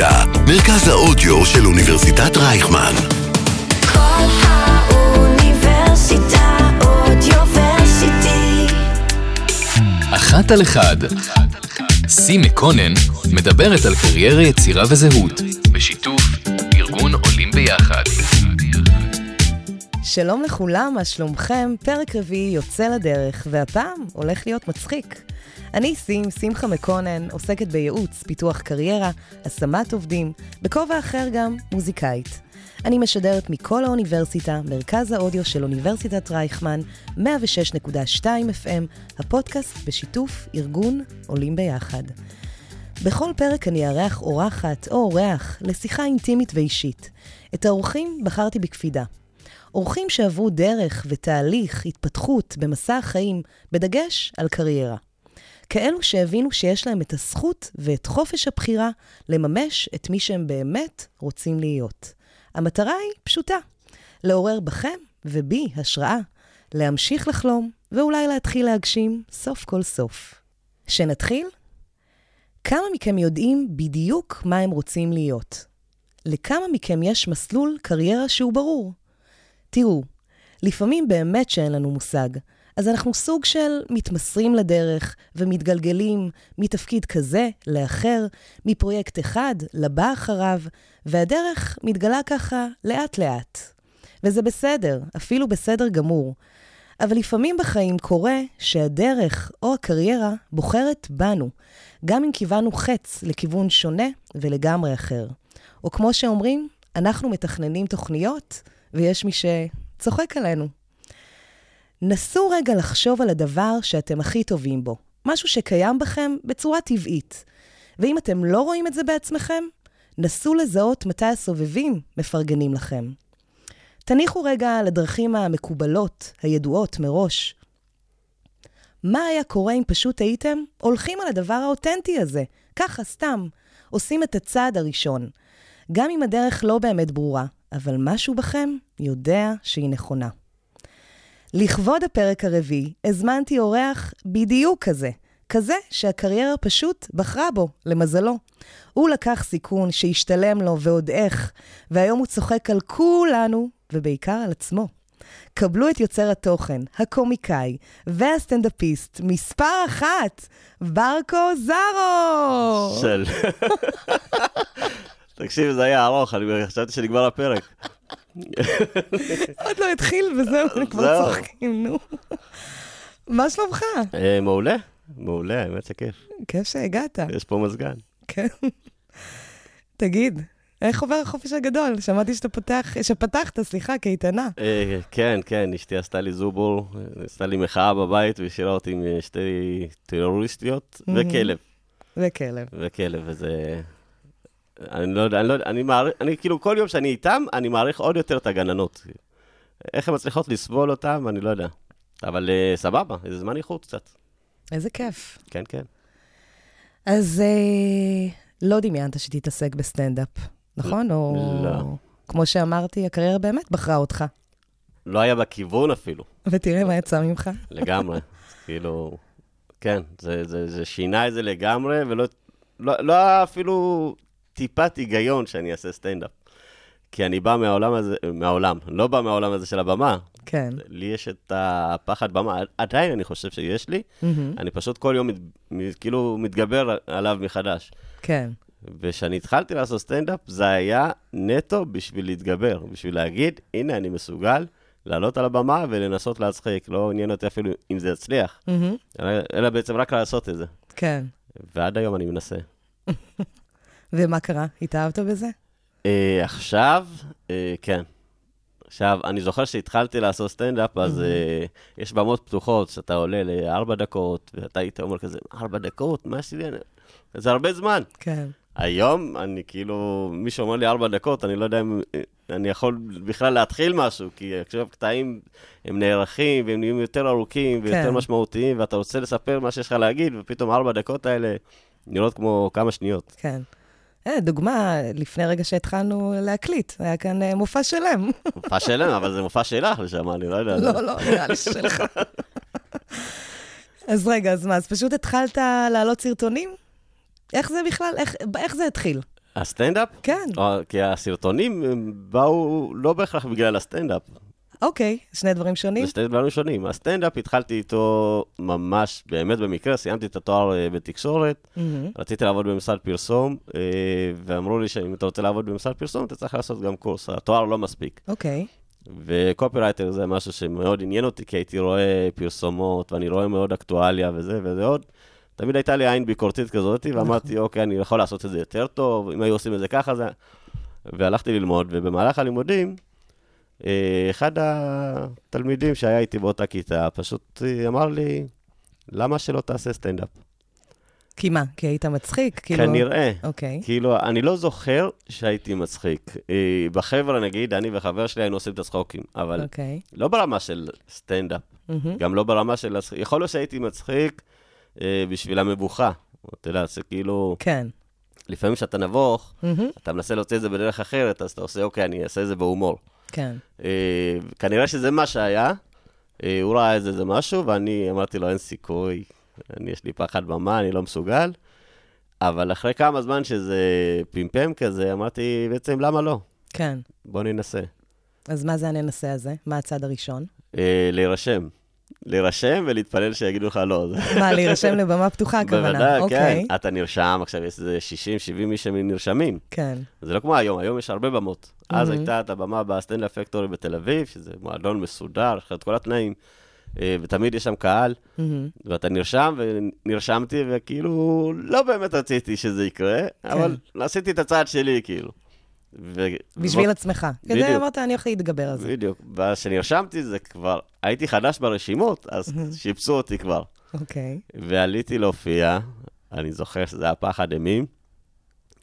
אוניברסיטה, מרכז האודיו של אוניברסיטת רייכמן. כל האוניברסיטה אודיוורסיטי. אחת על אחד. סי מקונן מדברת על קריירה, יצירה וזהות, בשיתוף ארגון עולים ביחד. שלום לכולם, מה שלומכם? פרק רביעי יוצא לדרך, והפעם הולך להיות מצחיק. אני סים, שמחה מקונן, עוסקת בייעוץ, פיתוח קריירה, השמת עובדים, בכובע אחר גם מוזיקאית. אני משדרת מכל האוניברסיטה, מרכז האודיו של אוניברסיטת רייכמן, 106.2 FM, הפודקאסט בשיתוף ארגון עולים ביחד. בכל פרק אני אארח אורחת או אורח לשיחה אינטימית ואישית. את האורחים בחרתי בקפידה. אורחים שעברו דרך ותהליך, התפתחות במסע החיים, בדגש על קריירה. כאלו שהבינו שיש להם את הזכות ואת חופש הבחירה לממש את מי שהם באמת רוצים להיות. המטרה היא פשוטה, לעורר בכם ובי השראה, להמשיך לחלום ואולי להתחיל להגשים סוף כל סוף. שנתחיל? כמה מכם יודעים בדיוק מה הם רוצים להיות? לכמה מכם יש מסלול קריירה שהוא ברור? תראו, לפעמים באמת שאין לנו מושג, אז אנחנו סוג של מתמסרים לדרך ומתגלגלים מתפקיד כזה לאחר, מפרויקט אחד לבא אחריו, והדרך מתגלה ככה לאט-לאט. וזה בסדר, אפילו בסדר גמור. אבל לפעמים בחיים קורה שהדרך או הקריירה בוחרת בנו, גם אם כיוונו חץ לכיוון שונה ולגמרי אחר. או כמו שאומרים, אנחנו מתכננים תוכניות, ויש מי שצוחק עלינו. נסו רגע לחשוב על הדבר שאתם הכי טובים בו, משהו שקיים בכם בצורה טבעית. ואם אתם לא רואים את זה בעצמכם, נסו לזהות מתי הסובבים מפרגנים לכם. תניחו רגע על הדרכים המקובלות, הידועות מראש. מה היה קורה אם פשוט הייתם הולכים על הדבר האותנטי הזה, ככה, סתם, עושים את הצעד הראשון. גם אם הדרך לא באמת ברורה, אבל משהו בכם יודע שהיא נכונה. לכבוד הפרק הרביעי, הזמנתי אורח בדיוק כזה. כזה שהקריירה פשוט בחרה בו, למזלו. הוא לקח סיכון שהשתלם לו ועוד איך, והיום הוא צוחק על כולנו, ובעיקר על עצמו. קבלו את יוצר התוכן, הקומיקאי והסטנדאפיסט, מספר אחת, ברקו זארו! של... תקשיב, זה היה ארוך, אני חשבתי שנגמר הפרק. עוד לא התחיל וזהו, כבר. צוחקים, נו. מה שלומך? אה, מעולה, מעולה, האמת שכיף. כיף שהגעת. יש פה מזגן. כן. תגיד, איך עובר החופש הגדול? שמעתי שאתה פותח, שפתחת, סליחה, קייטנה. אה, כן, כן, אשתי עשתה לי זובור, עשתה לי מחאה בבית והשאירה אותי עם שתי טרוריסטיות וכלב. וכלב. וכלב, וזה... אני לא יודע, אני לא יודע, אני מעריך, אני כאילו, כל יום שאני איתם, אני מעריך עוד יותר את הגננות. איך הן מצליחות לסבול אותם, אני לא יודע. אבל אה, סבבה, איזה זמן איכות קצת. איזה כיף. כן, כן. אז אה, לא דמיינת שתתעסק בסטנדאפ, נכון? או... לא. כמו שאמרתי, הקריירה באמת בחרה אותך. לא היה בכיוון אפילו. ותראה מה יצא ממך. לגמרי. כאילו, כן, זה, זה, זה שינה את זה לגמרי, ולא לא, לא אפילו טיפת היגיון שאני אעשה סטנדאפ. כי אני בא מהעולם הזה, מהעולם, לא בא מהעולם הזה של הבמה. כן. לי יש את הפחד במה, עדיין אני חושב שיש לי, מהמם. אני פשוט כל יום מת, כאילו מתגבר עליו מחדש. כן. וכשאני התחלתי לעשות סטנדאפ, זה היה נטו בשביל להתגבר, בשביל להגיד, הנה, אני מסוגל לעלות על הבמה ולנסות להצחיק. לא עניין אותי אפילו אם זה יצליח, מהמם. אלא, אלא בעצם רק לעשות את זה. כן. ועד היום אני מנסה. ומה קרה? התאהבת בזה? אה, עכשיו, אה, כן. עכשיו, אני זוכר שהתחלתי לעשות סטנדאפ, אז אה, יש במות פתוחות, שאתה עולה לארבע דקות, ואתה היית אומר כזה, ארבע דקות? מה עשיתי? זה הרבה זמן. כן. היום, אני כאילו, מי שאומר לי ארבע דקות, אני לא יודע אם אה, אני יכול בכלל להתחיל משהו, כי עכשיו קטעים, הם נערכים, והם נהיים יותר ארוכים ויותר כן. משמעותיים, ואתה רוצה לספר מה שיש לך להגיד, ופתאום ארבע דקות האלה נראות כמו כמה שניות. כן. אה, דוגמה, לפני רגע שהתחלנו להקליט, היה כאן אה, מופע שלם. מופע שלם, אבל זה מופע שלך לשם, אני לא יודע. לא, לא, נראה לי שלך. אז רגע, אז מה, אז פשוט התחלת להעלות סרטונים? איך זה בכלל, איך, איך זה התחיל? הסטנדאפ? כן. או, כי הסרטונים באו לא בהכרח בגלל הסטנדאפ, אוקיי, שני דברים שונים? זה שני דברים שונים. הסטנדאפ התחלתי איתו ממש, באמת במקרה, סיימתי את התואר אה, בתקשורת, מהמם. רציתי לעבוד במשרד פרסום, אה, ואמרו לי שאם אתה רוצה לעבוד במשרד פרסום, אתה צריך לעשות גם קורס, התואר לא מספיק. אוקיי. וקופירייטר זה משהו שמאוד עניין אותי, כי הייתי רואה פרסומות, ואני רואה מאוד אקטואליה וזה, וזה עוד. תמיד הייתה לי עין ביקורתית כזאת, ואמרתי, אוקיי, אני יכול לעשות את זה יותר טוב, אם היו עושים את זה ככה, זה... והלכתי ללמוד, ובמהלך הלימודים, אחד התלמידים שהיה איתי באותה כיתה, פשוט אה, אמר לי, למה שלא תעשה סטנדאפ? כי מה? כי היית מצחיק? כאילו... כנראה. אוקיי. כאילו, אני לא זוכר שהייתי מצחיק. אה, בחבר'ה, נגיד, אני וחבר שלי היינו עושים את הצחוקים, אבל אוקיי. לא ברמה של סטנדאפ, מהמם. גם לא ברמה של... יכול להיות שהייתי מצחיק אה, בשביל המבוכה. אתה יודע, זה כאילו, כן. לפעמים כשאתה נבוך, מהמם. אתה מנסה להוציא את זה בדרך אחרת, אז אתה עושה, אוקיי, אני אעשה את זה בהומור. כן. אה, כנראה שזה מה שהיה. אה, הוא ראה איזה זה משהו, ואני אמרתי לו, אין סיכוי, אני, יש לי פחד במה, אני לא מסוגל. אבל אחרי כמה זמן שזה פמפם כזה, אמרתי, בעצם, למה לא? כן. בוא ננסה. אז מה זה הננסה הזה? מה הצד הראשון? אה, להירשם. להירשם ולהתפלל שיגידו לך לא. מה, להירשם לבמה פתוחה, הכוונה? בוודאי, כן. אוקיי. אתה נרשם, עכשיו יש איזה 60-70 איש שנרשמים. כן. זה לא כמו היום, היום יש הרבה במות. אז מהמם. הייתה את הבמה בסטנדאפ פקטורי בתל אביב, שזה מועדון מסודר, יש לך את כל התנאים, אה, ותמיד יש שם קהל, מהמם. ואתה נרשם, ונרשמתי, וכאילו, לא באמת רציתי שזה יקרה, אבל עשיתי את הצעד שלי, כאילו. ו- בשביל עצמך. כדי בדיוק. אמרת, אני הולך להתגבר על זה. בדיוק. ואז כשנרשמתי, זה כבר, הייתי חדש ברשימות, אז שיפצו אותי כבר. אוקיי. ועליתי להופיע, אני זוכר שזה היה פחד אימים,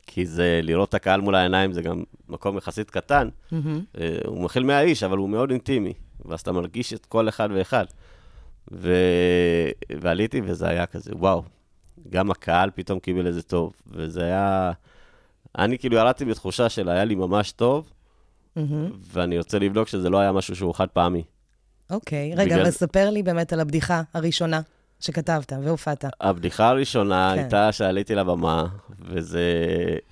כי זה לראות את הקהל מול העיניים, זה גם מקום יחסית קטן. אה, הוא מכיל 100 איש, אבל הוא מאוד אינטימי, ואז אתה מרגיש את כל אחד ואחד. ו... ועליתי, וזה היה כזה, וואו, גם הקהל פתאום קיבל איזה טוב, וזה היה... אני כאילו ירדתי בתחושה של היה לי ממש טוב. ואני רוצה לבדוק שזה לא היה משהו שהוא חד פעמי. אוקיי. רגע, בגלל- אבל ספר לי באמת על הבדיחה הראשונה שכתבת והופעת. הבדיחה הראשונה כן. הייתה שעליתי לבמה, וזה...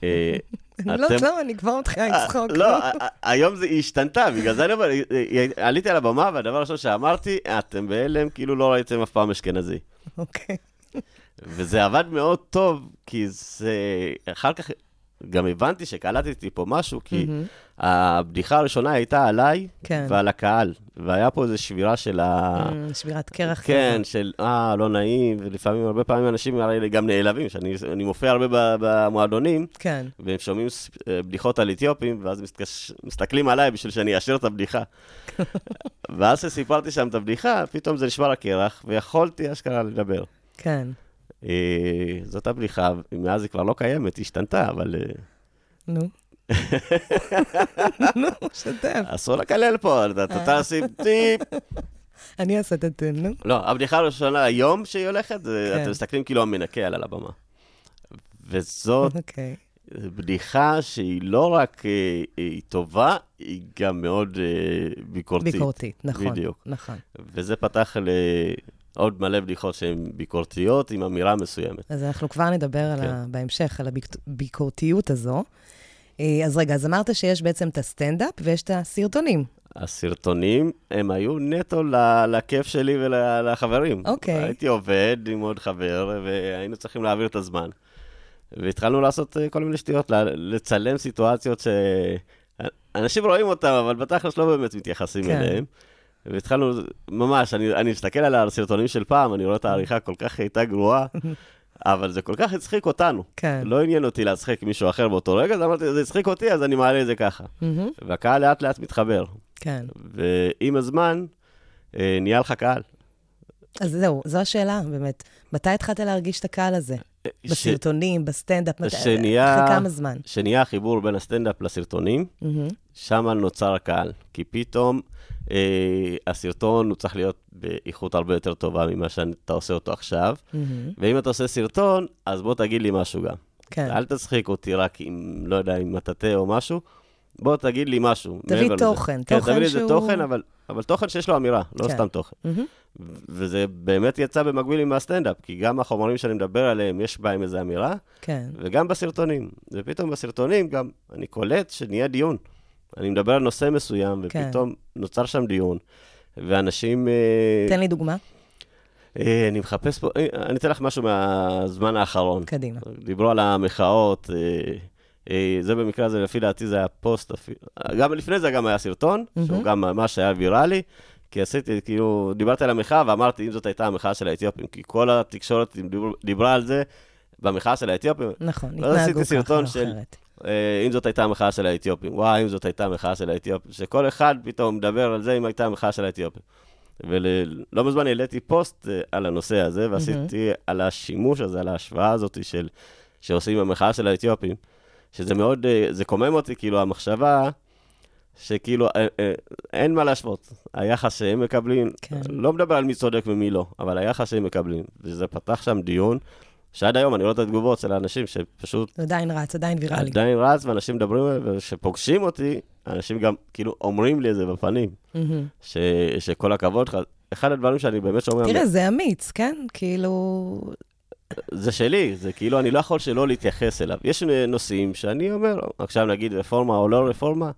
אה, לא, לא, אני כבר מתחילה לצחוק. לא, ה- היום זה השתנתה, בגלל זה אני אומר, אה, אה, עליתי על הבמה, והדבר הראשון שאמרתי, אתם בהלם, כאילו לא ראיתם אף פעם אשכנזי. אוקיי. וזה עבד מאוד טוב, כי זה... אחר כך גם הבנתי שקלטתי פה משהו, כי מהמם. הבדיחה הראשונה הייתה עליי כן. ועל הקהל, והיה פה איזו שבירה של ה... אמ, שבירת קרח. כן, כזה. של אה, לא נעים, ולפעמים, הרבה פעמים אנשים הרי גם נעלבים, שאני אני מופיע הרבה במועדונים, כן. והם שומעים אה, בדיחות על אתיופים, ואז מסתקש, מסתכלים עליי בשביל שאני אאשר את הבדיחה. ואז כשסיפרתי שם את הבדיחה, פתאום זה נשבר הקרח, ויכולתי אשכרה לדבר. כן. אה, זאת הבדיחה, מאז היא כבר לא קיימת, היא השתנתה, אבל אה, נו. נו, שתף. אסור לקלל פה, אתה תעשי טיפ. אני אעשה את זה, נו. לא, הבדיחה הראשונה היום שהיא הולכת, כן. אתם מסתכלים כאילו המנקה על הבמה. וזאת אוקיי. בדיחה שהיא לא רק אה, היא טובה, היא גם מאוד ביקורתית. ביקורתית, נכון. בדיוק. נכון. וזה פתח לעוד מלא בדיחות שהן ביקורתיות עם אמירה מסוימת. אז אנחנו כבר נדבר על כן. ה... בהמשך על הביקורתיות הזו. אה, אז רגע, אז אמרת שיש בעצם את הסטנדאפ ויש את הסרטונים. הסרטונים, הם היו נטו ל- לכיף שלי ולחברים. אוקיי. הייתי עובד עם עוד חבר, והיינו צריכים להעביר את הזמן. והתחלנו לעשות אה, כל מיני שטויות, לצלם סיטואציות ש... אנשים רואים אותם, אבל בתכלס לא באמת מתייחסים כן. אליהם. והתחלנו, ממש, אני, אני מסתכל על הסרטונים של פעם, אני רואה את העריכה כל כך הייתה גרועה, אבל זה כל כך הצחיק אותנו. כן. לא עניין אותי להצחיק מישהו אחר באותו רגע, אז אמרתי, זה הצחיק אותי, אז אני מעלה את זה ככה. והקהל לאט לאט מתחבר. כן. ועם הזמן, אה, נהיה לך קהל. אז זהו, זו השאלה, באמת. מתי התחלת להרגיש את הקהל הזה? בסרטונים, בסטנדאפ? מתי- שנהיה- אחרי כמה זמן? שנהיה החיבור בין הסטנדאפ לסרטונים, מהמם. שם נוצר הקהל. כי פתאום אה, הסרטון הוא צריך להיות באיכות הרבה יותר טובה ממה שאתה עושה אותו עכשיו. מהמם. ואם אתה עושה סרטון, אז בוא תגיד לי משהו גם. כן. אל תצחיק אותי רק עם, לא יודע, עם מטאטא או משהו. בוא תגיד לי משהו. תביא מעבר לזה. תוכן, כן, תוכן תביא לי איזה שהוא- תוכן, אבל אבל תוכן שיש לו אמירה, לא כן. סתם תוכן. מהמם. וזה באמת יצא במקביל עם הסטנדאפ, כי גם החומרים שאני מדבר עליהם, יש בהם איזו אמירה, כן. וגם בסרטונים. ופתאום בסרטונים גם אני קולט שנהיה דיון. אני מדבר על נושא מסוים, כן. ופתאום נוצר שם דיון, ואנשים... אה, תן לי דוגמה. אה, אני מחפש פה, אה, אני אתן לך משהו מהזמן האחרון. קדימה. דיברו על המחאות, זה במקרה הזה, לפי דעתי זה היה פוסט אפילו. גם לפני זה גם היה סרטון, שהוא מהמם. גם ממש היה ויראלי, כי עשיתי, כאילו, דיברתי על המחאה ואמרתי, אם זאת הייתה המחאה של האתיופים, כי כל התקשורת דיבר- דיברה על זה במחאה של האתיופים. נכון, התנהגו עשיתי ככה, סרטון לא של-. אה, אם זאת הייתה המחאה של האתיופים, וואי, אם זאת הייתה המחאה של האתיופים, שכל אחד פתאום מדבר על זה אם הייתה המחאה של האתיופים. ולא מזמן העליתי פוסט אה, על הנושא הזה, ועשיתי על השימוש הזה, על ההשוואה הזאת של, שעושים עם המחאה של האתיופים, שזה מאוד, אה, זה קומם אותי, כאילו, המחשבה שכאילו אה, אה, אין מה להשוות. היחס שהם מקבלים, כן. לא מדבר על מי צודק ומי לא, אבל היחס שהם מקבלים. וזה פתח שם דיון, שעד היום אני רואה את התגובות של האנשים שפשוט עדיין רץ, עדיין ויראלי. עדיין רץ, ואנשים מדברים, וכשפוגשים אותי, אנשים גם כאילו אומרים לי את זה בפנים, מהמם. ש, שכל הכבוד לך. אחד הדברים שאני באמת שומע, תראה, זה אמיץ, כן? כאילו... זה שלי, זה כאילו, אני לא יכול שלא להתייחס אליו. יש נושאים שאני אומר, עכשיו נגיד רפורמה או לא רפורמה,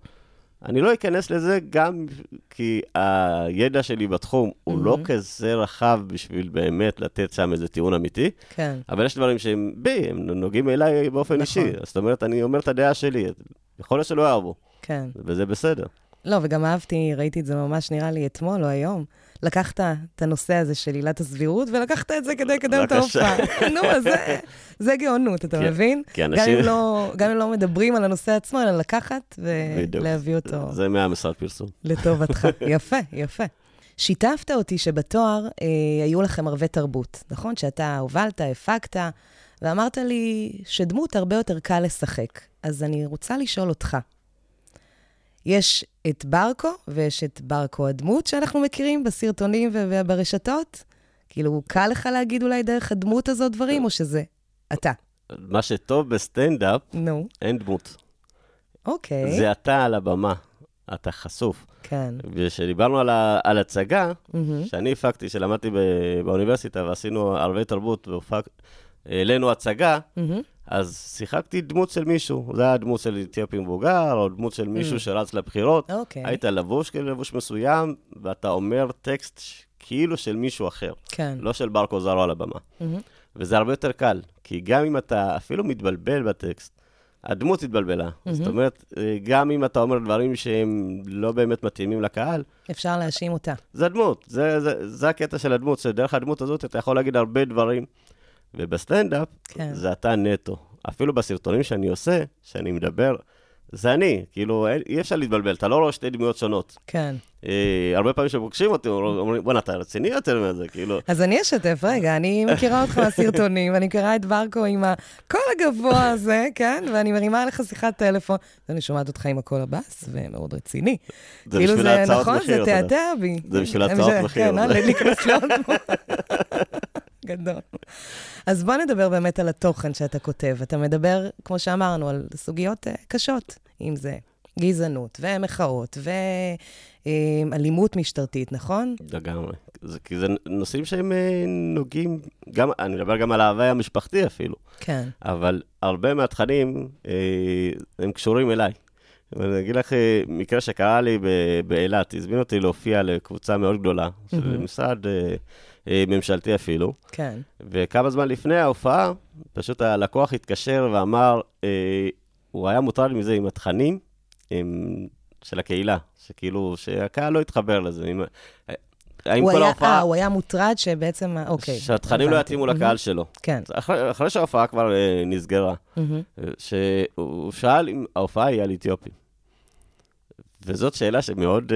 אני לא אכנס לזה גם כי הידע שלי בתחום הוא לא כזה רחב בשביל באמת לתת שם איזה טיעון אמיתי, כן. אבל יש דברים שהם בי, הם נוגעים אליי באופן נכון. אישי. זאת אומרת, אני אומר את הדעה שלי, יכול להיות שלא יאהבו, כן. וזה בסדר. לא, וגם אהבתי, ראיתי את זה ממש, נראה לי, אתמול או היום. לקחת את הנושא הזה של עילת הסבירות, ולקחת את זה כדי לקדם את. ההופעה. נו, אז זה, זה גאונות, אתה כן, מבין? כי גם אנשים- אם, לא, גם אם לא מדברים על הנושא עצמו, אלא לקחת. ולהביא אותו זה מהמשרד פרסום. לטובתך. יפה, יפה. שיתפת אותי שבתואר אה, היו לכם ערבי תרבות, נכון? שאתה הובלת, הפקת, ואמרת לי שדמות הרבה יותר קל לשחק. אז אני רוצה לשאול אותך. יש את ברקו, ויש את ברקו הדמות שאנחנו מכירים בסרטונים וברשתות? כאילו, קל לך להגיד אולי דרך הדמות הזאת דברים, או שזה אתה? מה שטוב בסטנדאפ, נו, אין דמות. אוקיי. זה אתה על הבמה, אתה חשוף. כן. וכשדיברנו על, ה- על הצגה, מהמם. שאני הפקתי, שלמדתי ב- באוניברסיטה ועשינו ערבי תרבות והעלינו הצגה, מהמם. אז שיחקתי דמות של מישהו. זה היה דמות של אתיופי מבוגר, או דמות של מישהו שרץ לבחירות. אוקיי. היית לבוש כלבוש מסוים, ואתה אומר טקסט כאילו של מישהו אחר, כן. לא של ברקו זרו על הבמה. מהמם. וזה הרבה יותר קל, כי גם אם אתה אפילו מתבלבל בטקסט, הדמות התבלבלה. זאת אומרת, אה, גם אם אתה אומר דברים שהם לא באמת מתאימים לקהל, אפשר להאשים אותה. זה הדמות, זה, זה, זה הקטע של הדמות, שדרך הדמות הזאת אתה יכול להגיד הרבה דברים. ובסטנדאפ, כן. זה אתה נטו. אפילו בסרטונים שאני עושה, שאני מדבר, זה אני. כאילו, אי אפשר להתבלבל, אתה לא רואה שתי דמויות שונות. כן. אה, הרבה פעמים שפוגשים אותי, אומרים, בואנה, אתה רציני יותר מזה, כאילו. אז אני אשתף, רגע, אני מכירה אותך מהסרטונים, ואני מכירה את ברקו עם הקול הגבוה הזה, כן? ואני מרימה עליך שיחת טלפון, ואני שומעת אותך עם הקול הבאס, ומאוד רציני. זה כאילו בשביל זה, ההצעות נכון, מחיר, זה אתה יודע. תעתע בי. זה בשביל הצעות זה- מחיר, כן, זה- להיכנס לעוד גדול. אז בוא נדבר באמת על התוכן שאתה כותב. אתה מדבר, כמו שאמרנו, על סוגיות אה, קשות, אם זה גזענות, ומחאות, ואלימות משטרתית, נכון? לגמרי. זה, כי זה נושאים שהם אה, נוגעים, גם, אני מדבר גם על ההוואי המשפחתי אפילו, כן. אבל הרבה מהתכנים, אה, הם קשורים אליי. ואני אגיד לך אה, מקרה שקרה לי באילת, הזמין אותי להופיע לקבוצה מאוד גדולה, של משרד אה, אה, ממשלתי אפילו, כן. וכמה זמן לפני ההופעה, פשוט הלקוח התקשר ואמר, אה, הוא היה מוטרד מזה עם התכנים הם, של הקהילה, שכאילו, שהקהל לא התחבר לזה. עם, אה, האם הוא כל היה, ההופעה, אה, הוא היה מוטרד שבעצם, אוקיי. שהתכנים לא. יתאימו לקהל שלו. כן. אחרי, אחרי שההופעה כבר אה, נסגרה. שהוא שאל אם ההופעה היא על אתיופים. וזאת שאלה שמאוד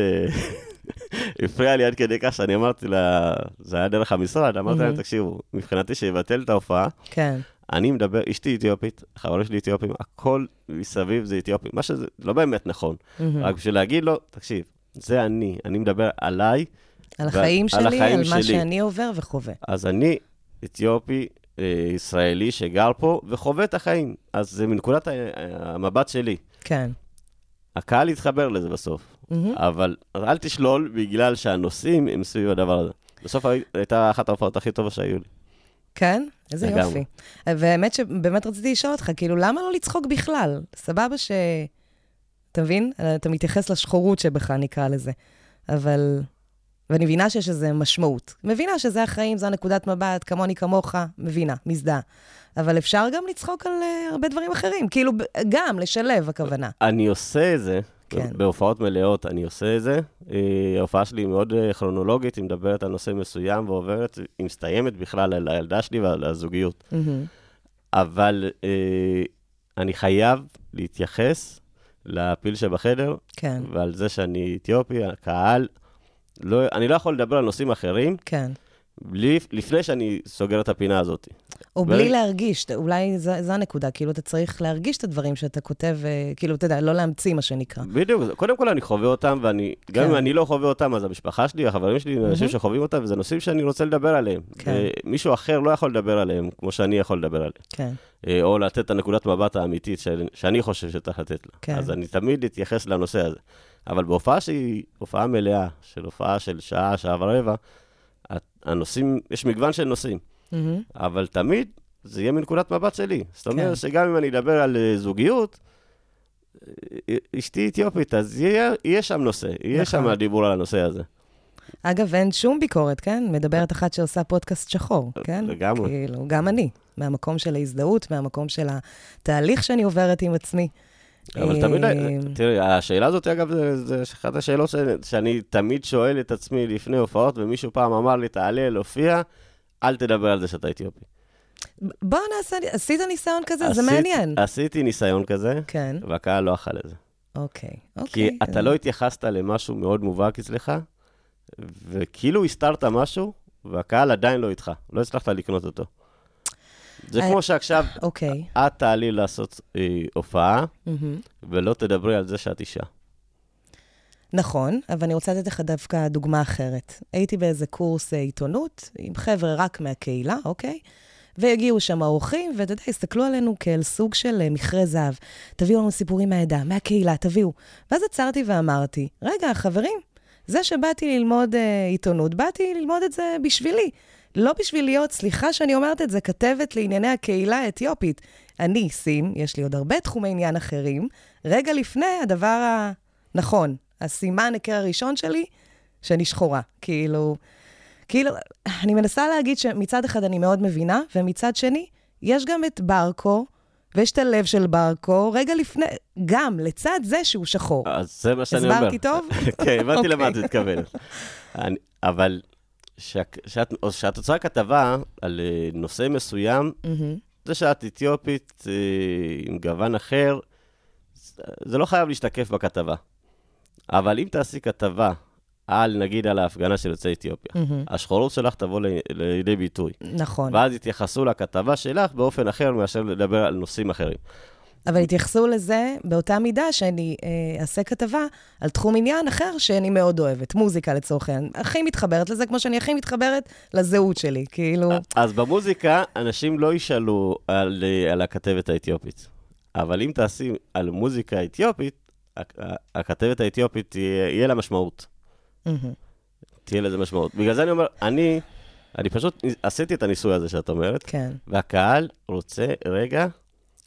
אה, הפריעה לי עד כדי כך שאני אמרתי לה, זה היה דרך המשרד, אמרתי להם, תקשיבו, מבחינתי שיבטל את ההופעה, כן. אני מדבר, אשתי אתיופית, חברים שלי אתיופים, הכל מסביב זה אתיופים. מה שזה לא באמת נכון, רק בשביל להגיד לו, תקשיב, זה אני, אני מדבר עליי, על החיים על שלי, החיים על מה שלי. שאני עובר וחווה. אז אני אתיופי, אה, ישראלי שגר פה וחווה את החיים. אז זה מנקודת ה- המבט שלי. כן. הקהל יתחבר לזה בסוף. אבל אל תשלול בגלל שהנושאים הם סביב הדבר הזה. בסוף הי- הייתה אחת ההופעות הכי טובות שהיו לי. כן? איזה לגמרי. יופי. והאמת שבאמת רציתי לשאול אותך, כאילו, למה לא לצחוק בכלל? סבבה ש... אתה מבין? אתה מתייחס לשחורות שבך, נקרא לזה. אבל... ואני מבינה שיש לזה משמעות. מבינה שזה החיים, זו הנקודת מבט, כמוני כמוך, מבינה, מזדהה. אבל אפשר גם לצחוק על uh, הרבה דברים אחרים. כאילו, גם, לשלב, הכוונה. אני עושה את זה, כן. בהופעות מלאות אני עושה את זה. אה, ההופעה שלי היא מאוד אה, כרונולוגית, היא מדברת על נושא מסוים ועוברת, היא מסתיימת בכלל על הילדה שלי ועל הזוגיות. מהמם. אבל אה, אני חייב להתייחס לפיל שבחדר, כן, ועל זה שאני אתיופי, הקהל, לא, אני לא יכול לדבר על נושאים אחרים כן. בלי, לפני שאני סוגר את הפינה הזאת. או ו- בלי להרגיש, אולי זו הנקודה, כאילו, אתה צריך להרגיש את הדברים שאתה כותב, אה, כאילו, אתה יודע, לא להמציא, מה שנקרא. בדיוק, קודם כל אני חווה אותם, ואני, גם כן. אם אני לא חווה אותם, אז המשפחה שלי, החברים שלי, אנשים שחווים אותם, וזה נושאים שאני רוצה לדבר עליהם. כן. ומישהו אחר לא יכול לדבר עליהם כמו שאני יכול לדבר עליהם. כן, אה, או לתת את הנקודת מבט האמיתית של- שאני חושב שצריך לתת לה. כן. אז אני תמיד אתייחס לנושא הזה. אבל בהופעה שהיא הופעה מלאה, של הופעה של שעה, שעה ורבע, הנושאים, יש מגוון של נושאים, מהמם. אבל תמיד זה יהיה מנקודת מבט שלי. זאת כן. אומרת שגם אם אני אדבר על אה, זוגיות, אה, אשתי אתיופית, אז יהיה, יהיה שם נושא, יהיה נכון. שם הדיבור על הנושא הזה. אגב, אין שום ביקורת, כן? מדברת אחת שעושה פודקאסט שחור, כן? לגמרי. כאילו, גם אני, מהמקום של ההזדהות, מהמקום של התהליך שאני עוברת עם עצמי. אבל תמיד, אה, תראי, השאלה הזאת, אגב, זה, אחת השאלות שאני תמיד שואל את עצמי לפני הופעות, ומישהו פעם אמר לי, תעלה, להופיע, אל תדבר על זה שאתה אתיופי. בוא נעשה, עשית ניסיון כזה? זה מעניין. עשיתי ניסיון כזה, כן, והקהל לא אכל את זה. אוקיי, כי אוקיי. אתה לא התייחסת למשהו מאוד מובהק אצלך, וכאילו הסתרת משהו, והקהל עדיין לא איתך, לא הצלחת לקנות אותו. זה אה, כמו שעכשיו אוקיי. את תעלי לעשות אה, הופעה, מהמם. ולא תדברי על זה שאת אישה. נכון, אבל אני רוצה לתת לך דווקא דוגמה אחרת. הייתי באיזה קורס אה, עיתונות עם חבר'ה רק מהקהילה, אוקיי? והגיעו שם האורחים, ואתה יודע, הסתכלו עלינו כאל סוג של אה, מכרה זהב. תביאו לנו סיפורים מהעדה, מהקהילה, תביאו. ואז עצרתי ואמרתי, רגע, חברים, זה שבאתי ללמוד אה, עיתונות, באתי ללמוד את זה בשבילי. לא בשביל להיות, סליחה שאני אומרת את זה, כתבת לענייני הקהילה האתיופית. אני, סים, יש לי עוד הרבה תחומי עניין אחרים. רגע לפני, הדבר הנכון, הסימן היכר הראשון שלי, שאני שחורה. כאילו, כאילו, אני מנסה להגיד שמצד אחד אני מאוד מבינה, ומצד שני, יש גם את ברקו, ויש את הלב של ברקו, רגע לפני, גם לצד זה שהוא שחור. אז זה מה שאני אומר. הסברתי טוב? כן, הבנתי למה את אוקיי. מתכוונת. אני- אבל שאת- שאת או שאת עושה כתבה על אה, נושא מסוים, מהמם. זה שאת אתיופית אה, עם גוון אחר, זה- לא חייב להשתקף בכתבה. אבל אם תעשי כתבה על, נגיד, על ההפגנה של יוצאי אתיופיה, מהמם. השחורות שלך תבוא ל- לידי ביטוי. נכון. ואז יתייחסו לכתבה שלך באופן אחר מאשר לדבר על נושאים אחרים. אבל התייחסו לזה באותה מידה שאני אה, אעשה כתבה על תחום עניין אחר שאני מאוד אוהבת, מוזיקה לצורך העניין. הכי מתחברת לזה, כמו שאני הכי מתחברת לזהות שלי, כאילו... אז במוזיקה, אנשים לא ישאלו על, אה, על הכתבת האתיופית. אבל אם תעשי על מוזיקה אתיופית, הכ- הכתבת האתיופית, תהיה, יהיה לה משמעות. תהיה לזה משמעות. בגלל זה אני אומר, אני, אני פשוט עשיתי את הניסוי הזה שאת אומרת, כן. והקהל רוצה רגע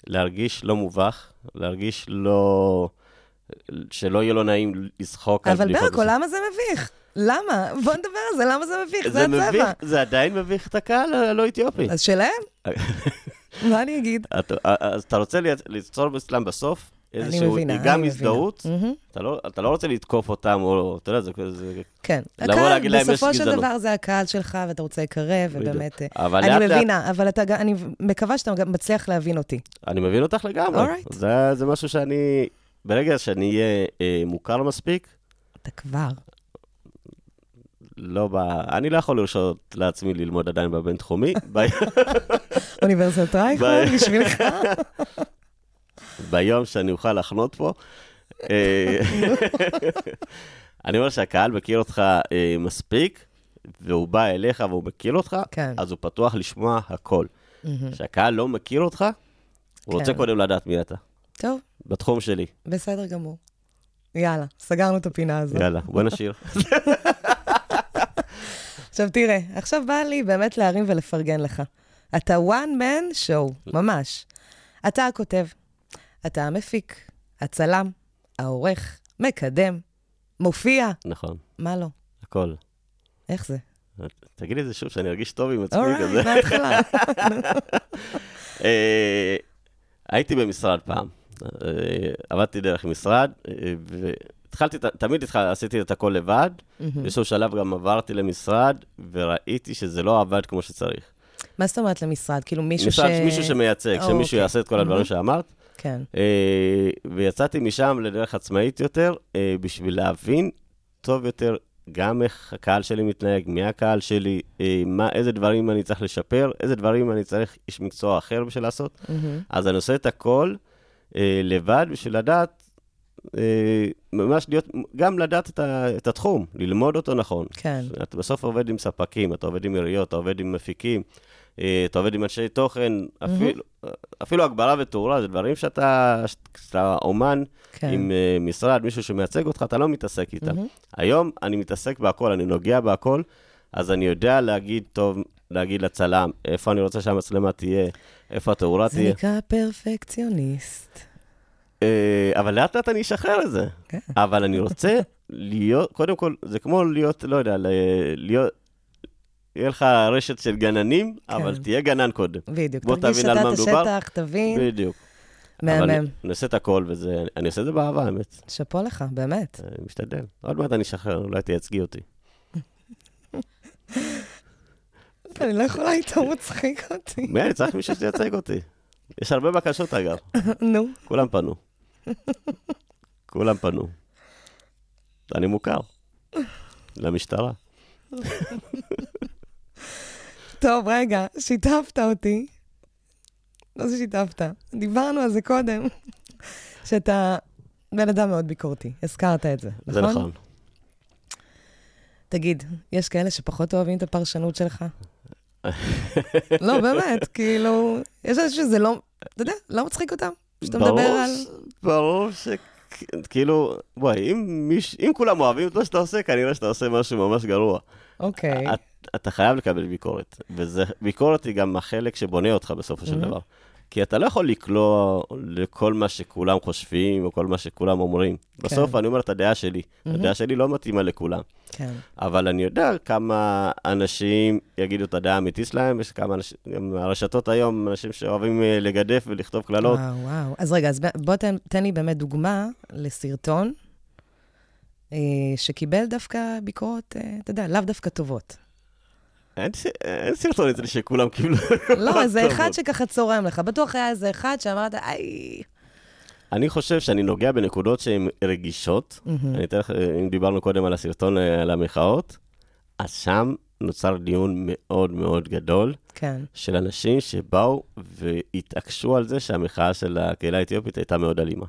להרגיש לא מובך, להרגיש לא... שלא יהיה לו נעים לצחוק על אבל בדיחות ברקו, מסוימות. למה זה מביך? למה? בוא נדבר על זה, למה זה מביך? זה זה הצבע. מביך, זה עדיין מביך את הקהל הלא אתיופי. אז שלהם? מה אני אגיד? אתה- אז אתה רוצה ליצ- ליצור אצלם בסוף איזשהו, מבינה, אני גם. הזדהות. אתה לא- אתה לא רוצה לתקוף אותם, או, אתה יודע, זה כזה... כן. הקהל, בסופו של גזענות. דבר זה הקהל שלך, ואתה רוצה לקרב. ובאמת... אה, אבל אני לאט לאט- מבינה, אבל אתה, אני מקווה שאתה גם מצליח להבין אותי. אני מבין אותך לגמרי. Alright. זה, זה משהו שאני, ברגע שאני אהיה אה, מוכר מספיק, אתה כבר. לא ב... אני לא יכול לרשות לעצמי ללמוד עדיין בבינתחומי. אוניברסיטת רייכמן. בשבילך. ביום שאני אוכל לחנות פה. אה, אני אומר שהקהל מכיר אותך אה, מספיק, והוא בא אליך והוא מכיר אותך, כן. אז הוא פתוח לשמוע הכל. כשהקהל לא מכיר אותך, הוא רוצה כן. קודם לדעת מי אתה, טוב, בתחום שלי. בסדר גמור. יאללה, סגרנו את הפינה הזאת. יאללה, בוא נשאיר. עכשיו תראה, עכשיו בא לי באמת להרים ולפרגן לך. אתה one man show, ממש. אתה הכותב, אתה המפיק, הצלם, העורך, מקדם, מופיע, נכון, מה לא? הכל. איך זה? תגידי את זה שוב, שאני ארגיש טוב עם עצמי כזה. מההתחלה. אה, הייתי במשרד פעם. אה, עבדתי דרך משרד, אה, והתחלתי, תמיד התחל, עשיתי את הכל לבד. באיזשהו שלב גם עברתי למשרד, וראיתי שזה לא עבד כמו שצריך. מה זאת אומרת למשרד? כאילו מישהו ש... מישהו שמייצג, שמישהו אוקיי. יעשה את כל הדברים שאמרת. כן. אה, ויצאתי משם לדרך עצמאית יותר, אה, בשביל להבין טוב יותר גם איך הקהל שלי מתנהג, מי הקהל שלי, אה, מה, איזה דברים אני צריך לשפר, איזה דברים אני צריך איש מקצוע אחר בשביל לעשות. מהמם. אז אני עושה את הכל אה, לבד בשביל לדעת, אה, ממש להיות, גם לדעת את, ה, את התחום, ללמוד אותו נכון. כן. אתה בסוף עובד עם ספקים, אתה עובד עם עיריות, אתה עובד עם מפיקים, אתה עובד עם אנשי תוכן, אפילו, אפילו הגברה ותאורה, זה דברים שאתה, כשאתה אומן כן. עם אה, משרד, מישהו שמייצג אותך, אתה לא מתעסק איתם. היום אני מתעסק בהכל, אני נוגע בהכל, אז אני יודע להגיד טוב, להגיד לצלם, איפה אני רוצה שהמצלמה תהיה, איפה התאורה זה תהיה. נקרא פרפקציוניסט. אה, אבל לאט לאט אני אשחרר את זה. כן. אבל אני רוצה להיות, קודם כל, זה כמו להיות, לא יודע, להיות, יהיה לך רשת של גננים, אבל תהיה גנן קודם. בדיוק. בוא תבין על מה את מדובר. השטח, תבין. בדיוק. אבל אני מהמם. עושה את הכל, וזה, אני עושה את זה באהבה, האמת. שאפו לך, באמת. אני משתדל. עוד מעט אני אשחרר, אולי תייצגי אותי. אני לא יכולה איתו, הוא מצחיק אותי. מי, אני צריך מישהו שייצג אותי. יש הרבה בקשות, אגב. נו, כולם פנו. כולם פנו. אני מוכר. למשטרה. טוב, רגע, שיתפת אותי. לא זה שיתפת, דיברנו על זה קודם, שאתה בן אדם מאוד ביקורתי, הזכרת את זה, זה נכון? נכון. תגיד, יש כאלה שפחות אוהבים את הפרשנות שלך? לא, באמת, כאילו, יש אנשים שזה לא, אתה יודע, לא מצחיק אותם? שאתה מדבר על... ברור ש... כאילו, בואי, אם, מיש... אם כולם אוהבים את מה שאתה עושה, כנראה שאתה עושה משהו ממש גרוע. אוקיי, את, אתה חייב לקבל ביקורת, וביקורת היא גם החלק שבונה אותך בסופו של Mhm. דבר. כי אתה לא יכול לקלוע לכל מה שכולם חושבים, או כל מה שכולם אומרים. בסוף אני אומר את הדעה שלי. הדעה שלי לא מתאימה לכולם. כן, אבל אני יודע כמה אנשים יגידו את הדעה האמיתית שלהם, יש כמה אנשים, גם הרשתות היום, אנשים שאוהבים אה, לגדף ולכתוב קללות. וואו, וואו. אז רגע, אז בוא תן, תן לי באמת דוגמה לסרטון אה, שקיבל דווקא ביקורות, אה, אתה יודע, לאו דווקא טובות. אין, סרטון אצלי שכולם קיבלו. לא, טובות. אחד שככה צורם לך. בטוח היה איזה אחד שאמרת, איי... אני חושב שאני נוגע בנקודות שהן רגישות. אני אתן לך, אם דיברנו קודם על הסרטון אה, על המחאות, אז שם נוצר דיון מאוד מאוד גדול כן, של אנשים שבאו והתעקשו על זה שהמחאה של הקהילה האתיופית הייתה מאוד אלימה.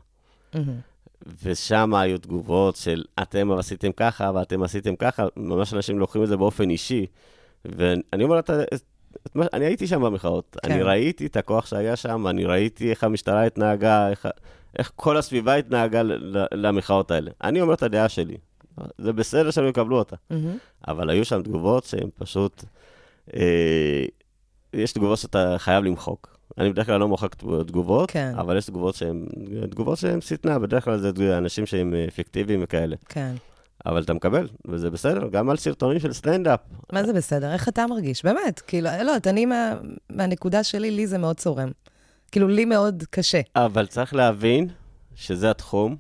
ושם היו תגובות של אתם עשיתם ככה ואתם עשיתם ככה, ממש אנשים לוקחים את זה באופן אישי. ואני אומר, אתה, אני הייתי שם במחאות, כן. אני ראיתי את הכוח שהיה שם, אני ראיתי איך המשטרה התנהגה, איך, איך כל הסביבה התנהגה למחאות האלה. אני אומר את הדעה שלי, זה בסדר שהם יקבלו אותה. מהמם. אבל היו שם תגובות שהן פשוט... אה, יש תגובות שאתה חייב למחוק. אני בדרך כלל לא מוחק תגובות, כן. אבל יש תגובות שהן תגובות שהן שטנה, בדרך כלל זה אנשים שהם אה, פיקטיביים וכאלה. כן. אבל אתה מקבל, וזה בסדר, גם על סרטונים של סטנדאפ. מה זה בסדר? איך אתה מרגיש? באמת, כאילו, לא, אני מה, מהנקודה שלי, לי זה מאוד צורם. כאילו, לי מאוד קשה. אבל צריך להבין שזה התחום,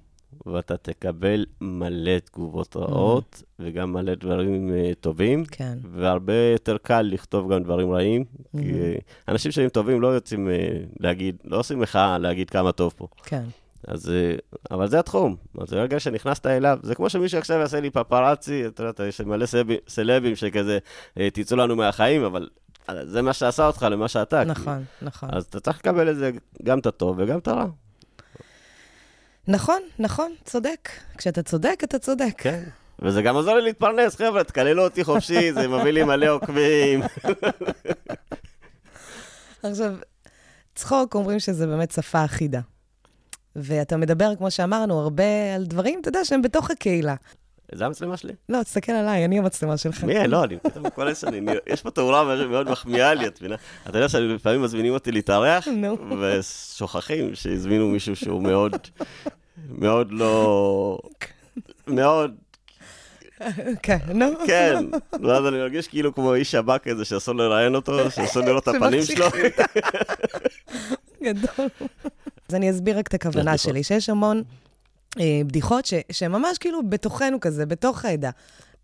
ואתה תקבל מלא תגובות רעות, וגם מלא דברים אה, טובים. כן. והרבה יותר קל לכתוב גם דברים רעים, כי אה, אנשים שהם טובים לא יוצאים אה, להגיד, לא עושים מחאה להגיד כמה טוב פה. כן. אז, אה, אבל זה התחום. אז ברגע שנכנסת אליו, זה כמו שמישהו עכשיו יעשה לי פפרצי, אתה יודע, יש מלא סלב- סלבים שכזה, אה, תצאו לנו מהחיים, אבל אה, זה מה שעשה אותך למה שאתה. כי- נכון, נכון. אז אתה צריך לקבל את זה, גם את הטוב וגם את הרע. נכון, נכון, צודק. כשאתה צודק, אתה צודק. כן. וזה גם עוזר לי להתפרנס, חבר'ה, תקללו אותי חופשי, זה מביא לי מלא עוקבים. עכשיו, צחוק אומרים שזה באמת שפה אחידה. ואתה מדבר, כמו שאמרנו, הרבה על דברים, אתה יודע, שהם בתוך הקהילה. זה המצלמה שלי? לא, תסתכל עליי, אני המצלמה שלך. מי? לא, אני פתאום כל עשר שנים, יש פה תאורה מאוד- מחמיאה לי, את מבינה? אתה יודע שלפעמים מזמינים אותי להתארח. ושוכחים שהזמינו מישהו שהוא מאוד, מאוד לא... מאוד, כן, נו. כן. ואז אני מרגיש כאילו כמו איש שב"כ כזה שאסור לראיין אותו, שאסור לראות את הפנים שלו. גדול. אז אני אסביר רק את הכוונה. שלי, שיש המון אה, בדיחות ש- שממש כאילו בתוכנו כזה, בתוך העדה.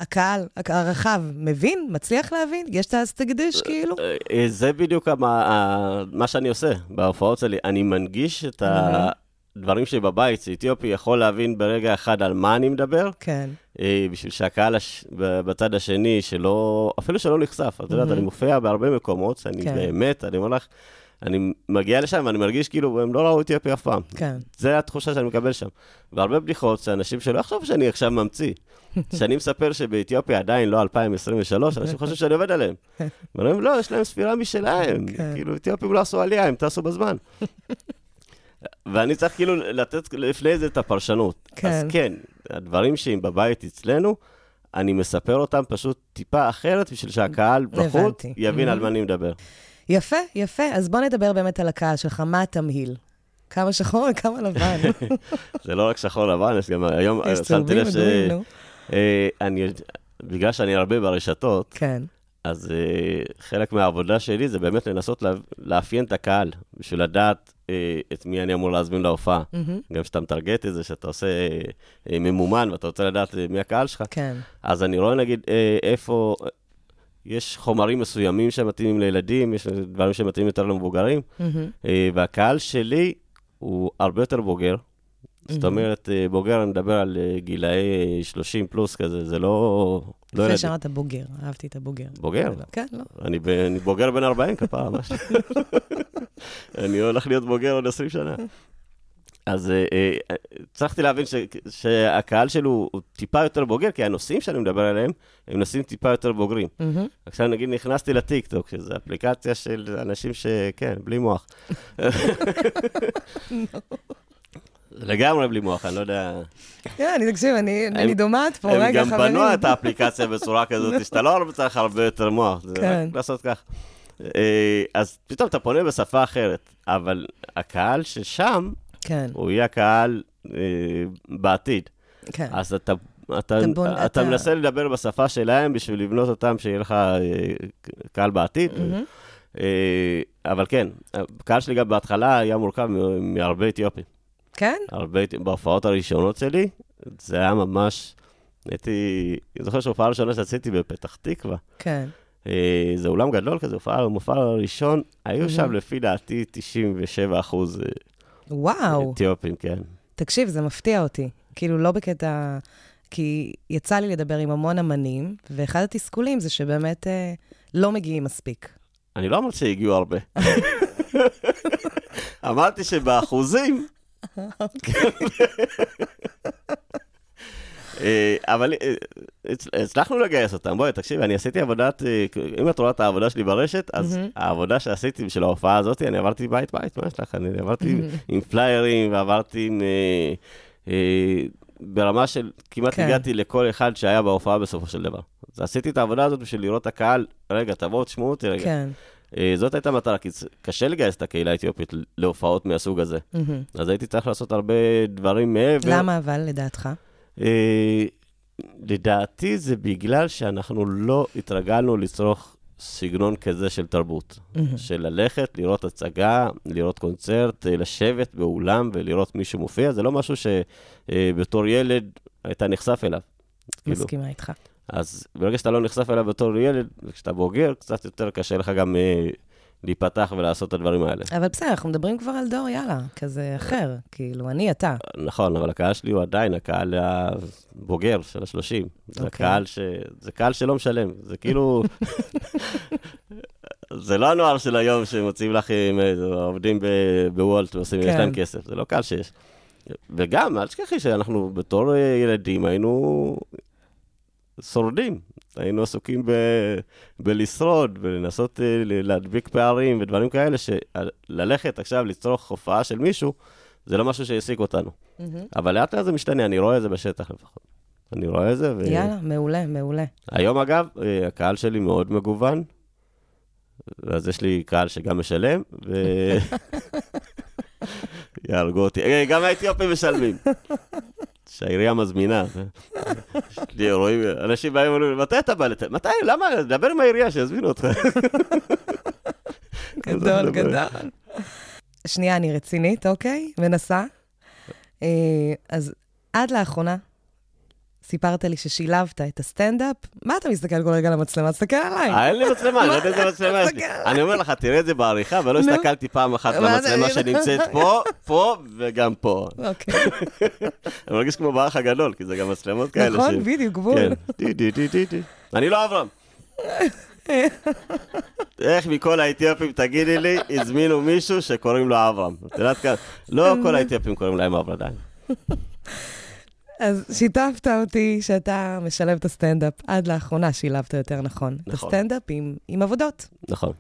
הקהל, הק- הרחב, מבין? מצליח להבין? יש את הסטגדיש כאילו? אה, זה בדיוק המה- ה- מה שאני עושה בהופעות שלי. אני מנגיש את הדברים שלי בבית, שאתיופי יכול להבין ברגע אחד על מה אני מדבר, כן. אה, בשביל שהקהל הש... בצד השני, שלא, אפילו שלא נחשף, את יודעת, אני מופיע בהרבה מקומות, שאני כן. באמת, אני אומר לך, אני מגיע לשם ואני מרגיש כאילו, הם לא ראו אתיופי אף פעם. כן. זה התחושה שאני מקבל שם. והרבה בדיחות שאנשים שלא יחשבו שאני עכשיו ממציא. שאני מספר שבאתיופיה עדיין לא 2023, אנשים חושבים שאני עובד עליהם. ואומרים, לא, יש להם ספירה משלהם. כן. כאילו, אתיופים לא עשו עלייה, הם טסו בזמן. ואני צריך כאילו לתת לפני זה את הפרשנות. כן. אז כן, הדברים שהם בבית אצלנו, אני מספר אותם פשוט טיפה אחרת, בשביל שהקהל בחוץ. יבין על Mhm. מה אני מדבר. יפה, יפה. אז בוא נדבר באמת על הקהל שלך, מה התמהיל? כמה שחור וכמה לבן. זה לא רק שחור לבן, יש גם היום, יש שמתי לב ש... אה, אני, בגלל שאני הרבה ברשתות, כן. אז אה, חלק מהעבודה שלי זה באמת לנסות לה, לאפיין את הקהל, בשביל לדעת אה, את מי אני אמור להזמין להופעה. מהמם. גם כשאתה מטרגט את זה, שאתה עושה אה, אה, ממומן ואתה רוצה לדעת אה, מי הקהל שלך, כן. אז אני רואה נגיד אה, איפה, יש חומרים מסוימים שמתאימים לילדים, יש דברים שמתאימים יותר למבוגרים. אה, והקהל שלי הוא הרבה יותר בוגר. זאת אומרת, אה, בוגר, אני מדבר על אה, גילאי אה, 30 פלוס כזה, זה לא... לא יפה ילדים. שאמרת בוגר, אהבתי את הבוגר. בוגר? לא- כן, לא. אני, ב, אני בוגר בן 40 כפרה, משהו. אני הולך להיות בוגר עוד 20 שנה. אז אה, אה, הצלחתי להבין ש, שהקהל שלו הוא טיפה יותר בוגר, כי הנושאים שאני מדבר עליהם, הם נושאים טיפה יותר בוגרים. מהמם. עכשיו נגיד נכנסתי לטיקטוק, שזו אפליקציה של אנשים שכן, בלי מוח. לגמרי בלי מוח, אני לא יודע. כן, אני תקשיב, אני דומעת פה, הם רגע, גם חברים. בנו את האפליקציה בצורה כזאת, שאתה לא צריך הרבה יותר מוח, זה כן. רק לעשות כך. אה, אז פתאום אתה פונה בשפה אחרת, אבל הקהל ששם, כן, הוא יהיה הקהל אה, בעתיד. כן. אז אתה... אתה, אתה בונ- אתה, אתה- מנסה לדבר בשפה שלהם בשביל לבנות אותם, שיהיה לך אה, קהל בעתיד. מהמם. אה, אבל כן, הקהל שלי גם בהתחלה היה מורכב מהרבה אתיופים. כן? הרבה, בהופעות הראשונות שלי, זה היה ממש, הייתי, אני זוכר שההופעה הראשונה שעשיתי בפתח תקווה, כן. אה, זה אולם גדול כזה, הופעה, המופע הראשון, היו שם לפי דעתי 97 אחוז אה, וואו. אתיופים, כן. תקשיב, זה מפתיע אותי. כאילו, לא בקטע... כי יצא לי לדבר עם המון אמנים, ואחד התסכולים זה שבאמת אה, לא מגיעים מספיק. אני לא אמרתי שהגיעו הרבה. אמרתי שבאחוזים... אה, אבל אה, הצ- הצלחנו לגייס אותם. בואי, תקשיבי, אני עשיתי עבודת, אה, אם את רואה את העבודה שלי ברשת, אז העבודה שעשיתי בשביל ההופעה הזאת, אני עברתי בית-בית, מה יש לך? אני עברתי עם פליירים ועברתי עם... ברמה של כמעט כן. הגעתי לכל אחד שהיה בהופעה בסופו של דבר. אז עשיתי את העבודה הזאת בשביל לראות את הקהל, רגע, תבואו, תשמעו אותי רגע. כן. זאת הייתה מטרה, כי קשה לגייס את הקהילה האתיופית להופעות מהסוג הזה. מהמם. אז הייתי צריך לעשות הרבה דברים מעבר. למה אבל, לדעתך? אה, לדעתי זה בגלל שאנחנו לא התרגלנו לצרוך סגנון כזה של תרבות. של ללכת, לראות הצגה, לראות קונצרט, אה, לשבת באולם ולראות מישהו מופיע, זה לא משהו שבתור ילד היית נחשף אליו. כאילו, מסכימה איתך. אז ברגע שאתה לא נחשף אליו בתור ילד, וכשאתה בוגר, קצת יותר קשה לך גם אה, להיפתח ולעשות את הדברים האלה. אבל בסדר, אנחנו מדברים כבר על דור, יאללה, כזה אחר. כאילו, אני, אתה. נכון, אבל הקהל שלי הוא עדיין הקהל הבוגר של השלושים. זה אוקיי. הקהל ש... זה קהל שלא משלם. זה כאילו... זה לא הנוער של היום שמוציאים לך, אה, עובדים בוולט ועושים, יש כן. להם כסף, זה לא קהל שיש. וגם, אל תשכחי שאנחנו בתור אה, ילדים היינו שורדים. היינו עסוקים ב... בלשרוד, ולנסות אה, להדביק פערים ודברים כאלה, שללכת עכשיו לצרוך הופעה של מישהו, זה לא משהו שהעסיק אותנו. אבל לאט לאט זה משתנה, אני רואה את זה בשטח לפחות. אני רואה את זה, ו... יאללה, מעולה, מעולה. היום אגב, אה, הקהל שלי מאוד מגוון, אז יש לי קהל שגם משלם, ו... יהרגו אותי. אה, גם האתיופים משלמים. שהעירייה מזמינה. רואים, אנשים באים ואומרים, מתי אתה בא לתל? מתי? למה? דבר עם העירייה שיזמינו אותך. גדול, גדול. שנייה, אני רצינית, אוקיי? מנסה. אה, אז עד לאחרונה סיפרת לי ששילבת את הסטנדאפ. מה אתה מסתכל כל רגע על המצלמה? תסתכל עליי. אה, אין לי מצלמה, אני לא יודע איזה מצלמה יש לי. אני אומר לך, תראה את זה בעריכה, ולא. הסתכלתי פעם אחת מה זה? למצלמה שנמצאת פה, פה וגם פה. אוקיי. אני מרגיש כמו באח הגדול, כי זה גם מצלמות כאלה. נכון, בדיוק, גבול. כן. אני לא אברהם. איך מכל האתיופים, תגידי לי, הזמינו מישהו שקוראים לו אברהם. את יודעת כאן, לא כל האתיופים קוראים להם אברהם. אז שיתפת אותי שאתה משלב את הסטנדאפ. עד לאחרונה שילבת יותר נכון. את נכון. הסטנדאפ עם, עם עבודות. נכון.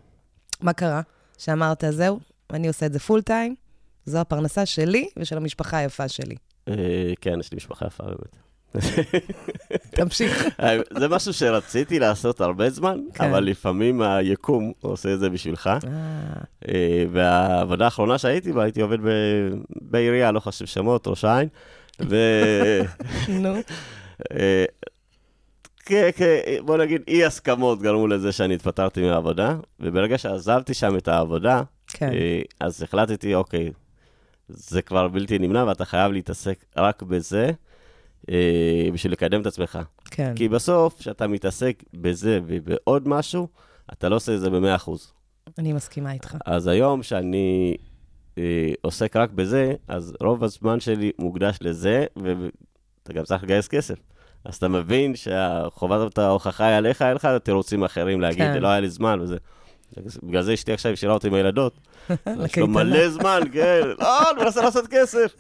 מה קרה? שאמרת, זהו, אני עושה את זה פול טיים, זו הפרנסה שלי ושל המשפחה היפה שלי. אה, כן, יש לי משפחה יפה באמת. תמשיך. זה משהו שרציתי לעשות הרבה זמן, כן. אבל לפעמים היקום עושה את זה בשבילך. אה, אה, והעבודה האחרונה שהייתי בה, הייתי עובד ב- בעירייה, לא חשוב שמות, ראש העין. ו... נו, אה, כ- כ- בוא נגיד, אי הסכמות גרמו לזה שאני התפטרתי מהעבודה, וברגע שעזבתי שם את העבודה, כן. אה, אז החלטתי, אוקיי, זה כבר בלתי נמנע ואתה חייב להתעסק רק בזה אה, בשביל לקדם את עצמך. כן. כי בסוף, כשאתה מתעסק בזה ובעוד משהו, אתה לא עושה את זה ב-100%. אני מסכימה איתך. אז היום שאני עוסק רק בזה, אז רוב הזמן שלי מוקדש לזה, ואתה גם צריך לגייס כסף. אז אתה מבין שהחובת ההוכחה היא עליך, אין לך תירוצים אחרים להגיד, כן. לא היה לי זמן וזה. בגלל זה אשתי עכשיו השאירה אותי עם הילדות. יש לו. מלא זמן, כן, לא, אני מנסה לעשות כסף.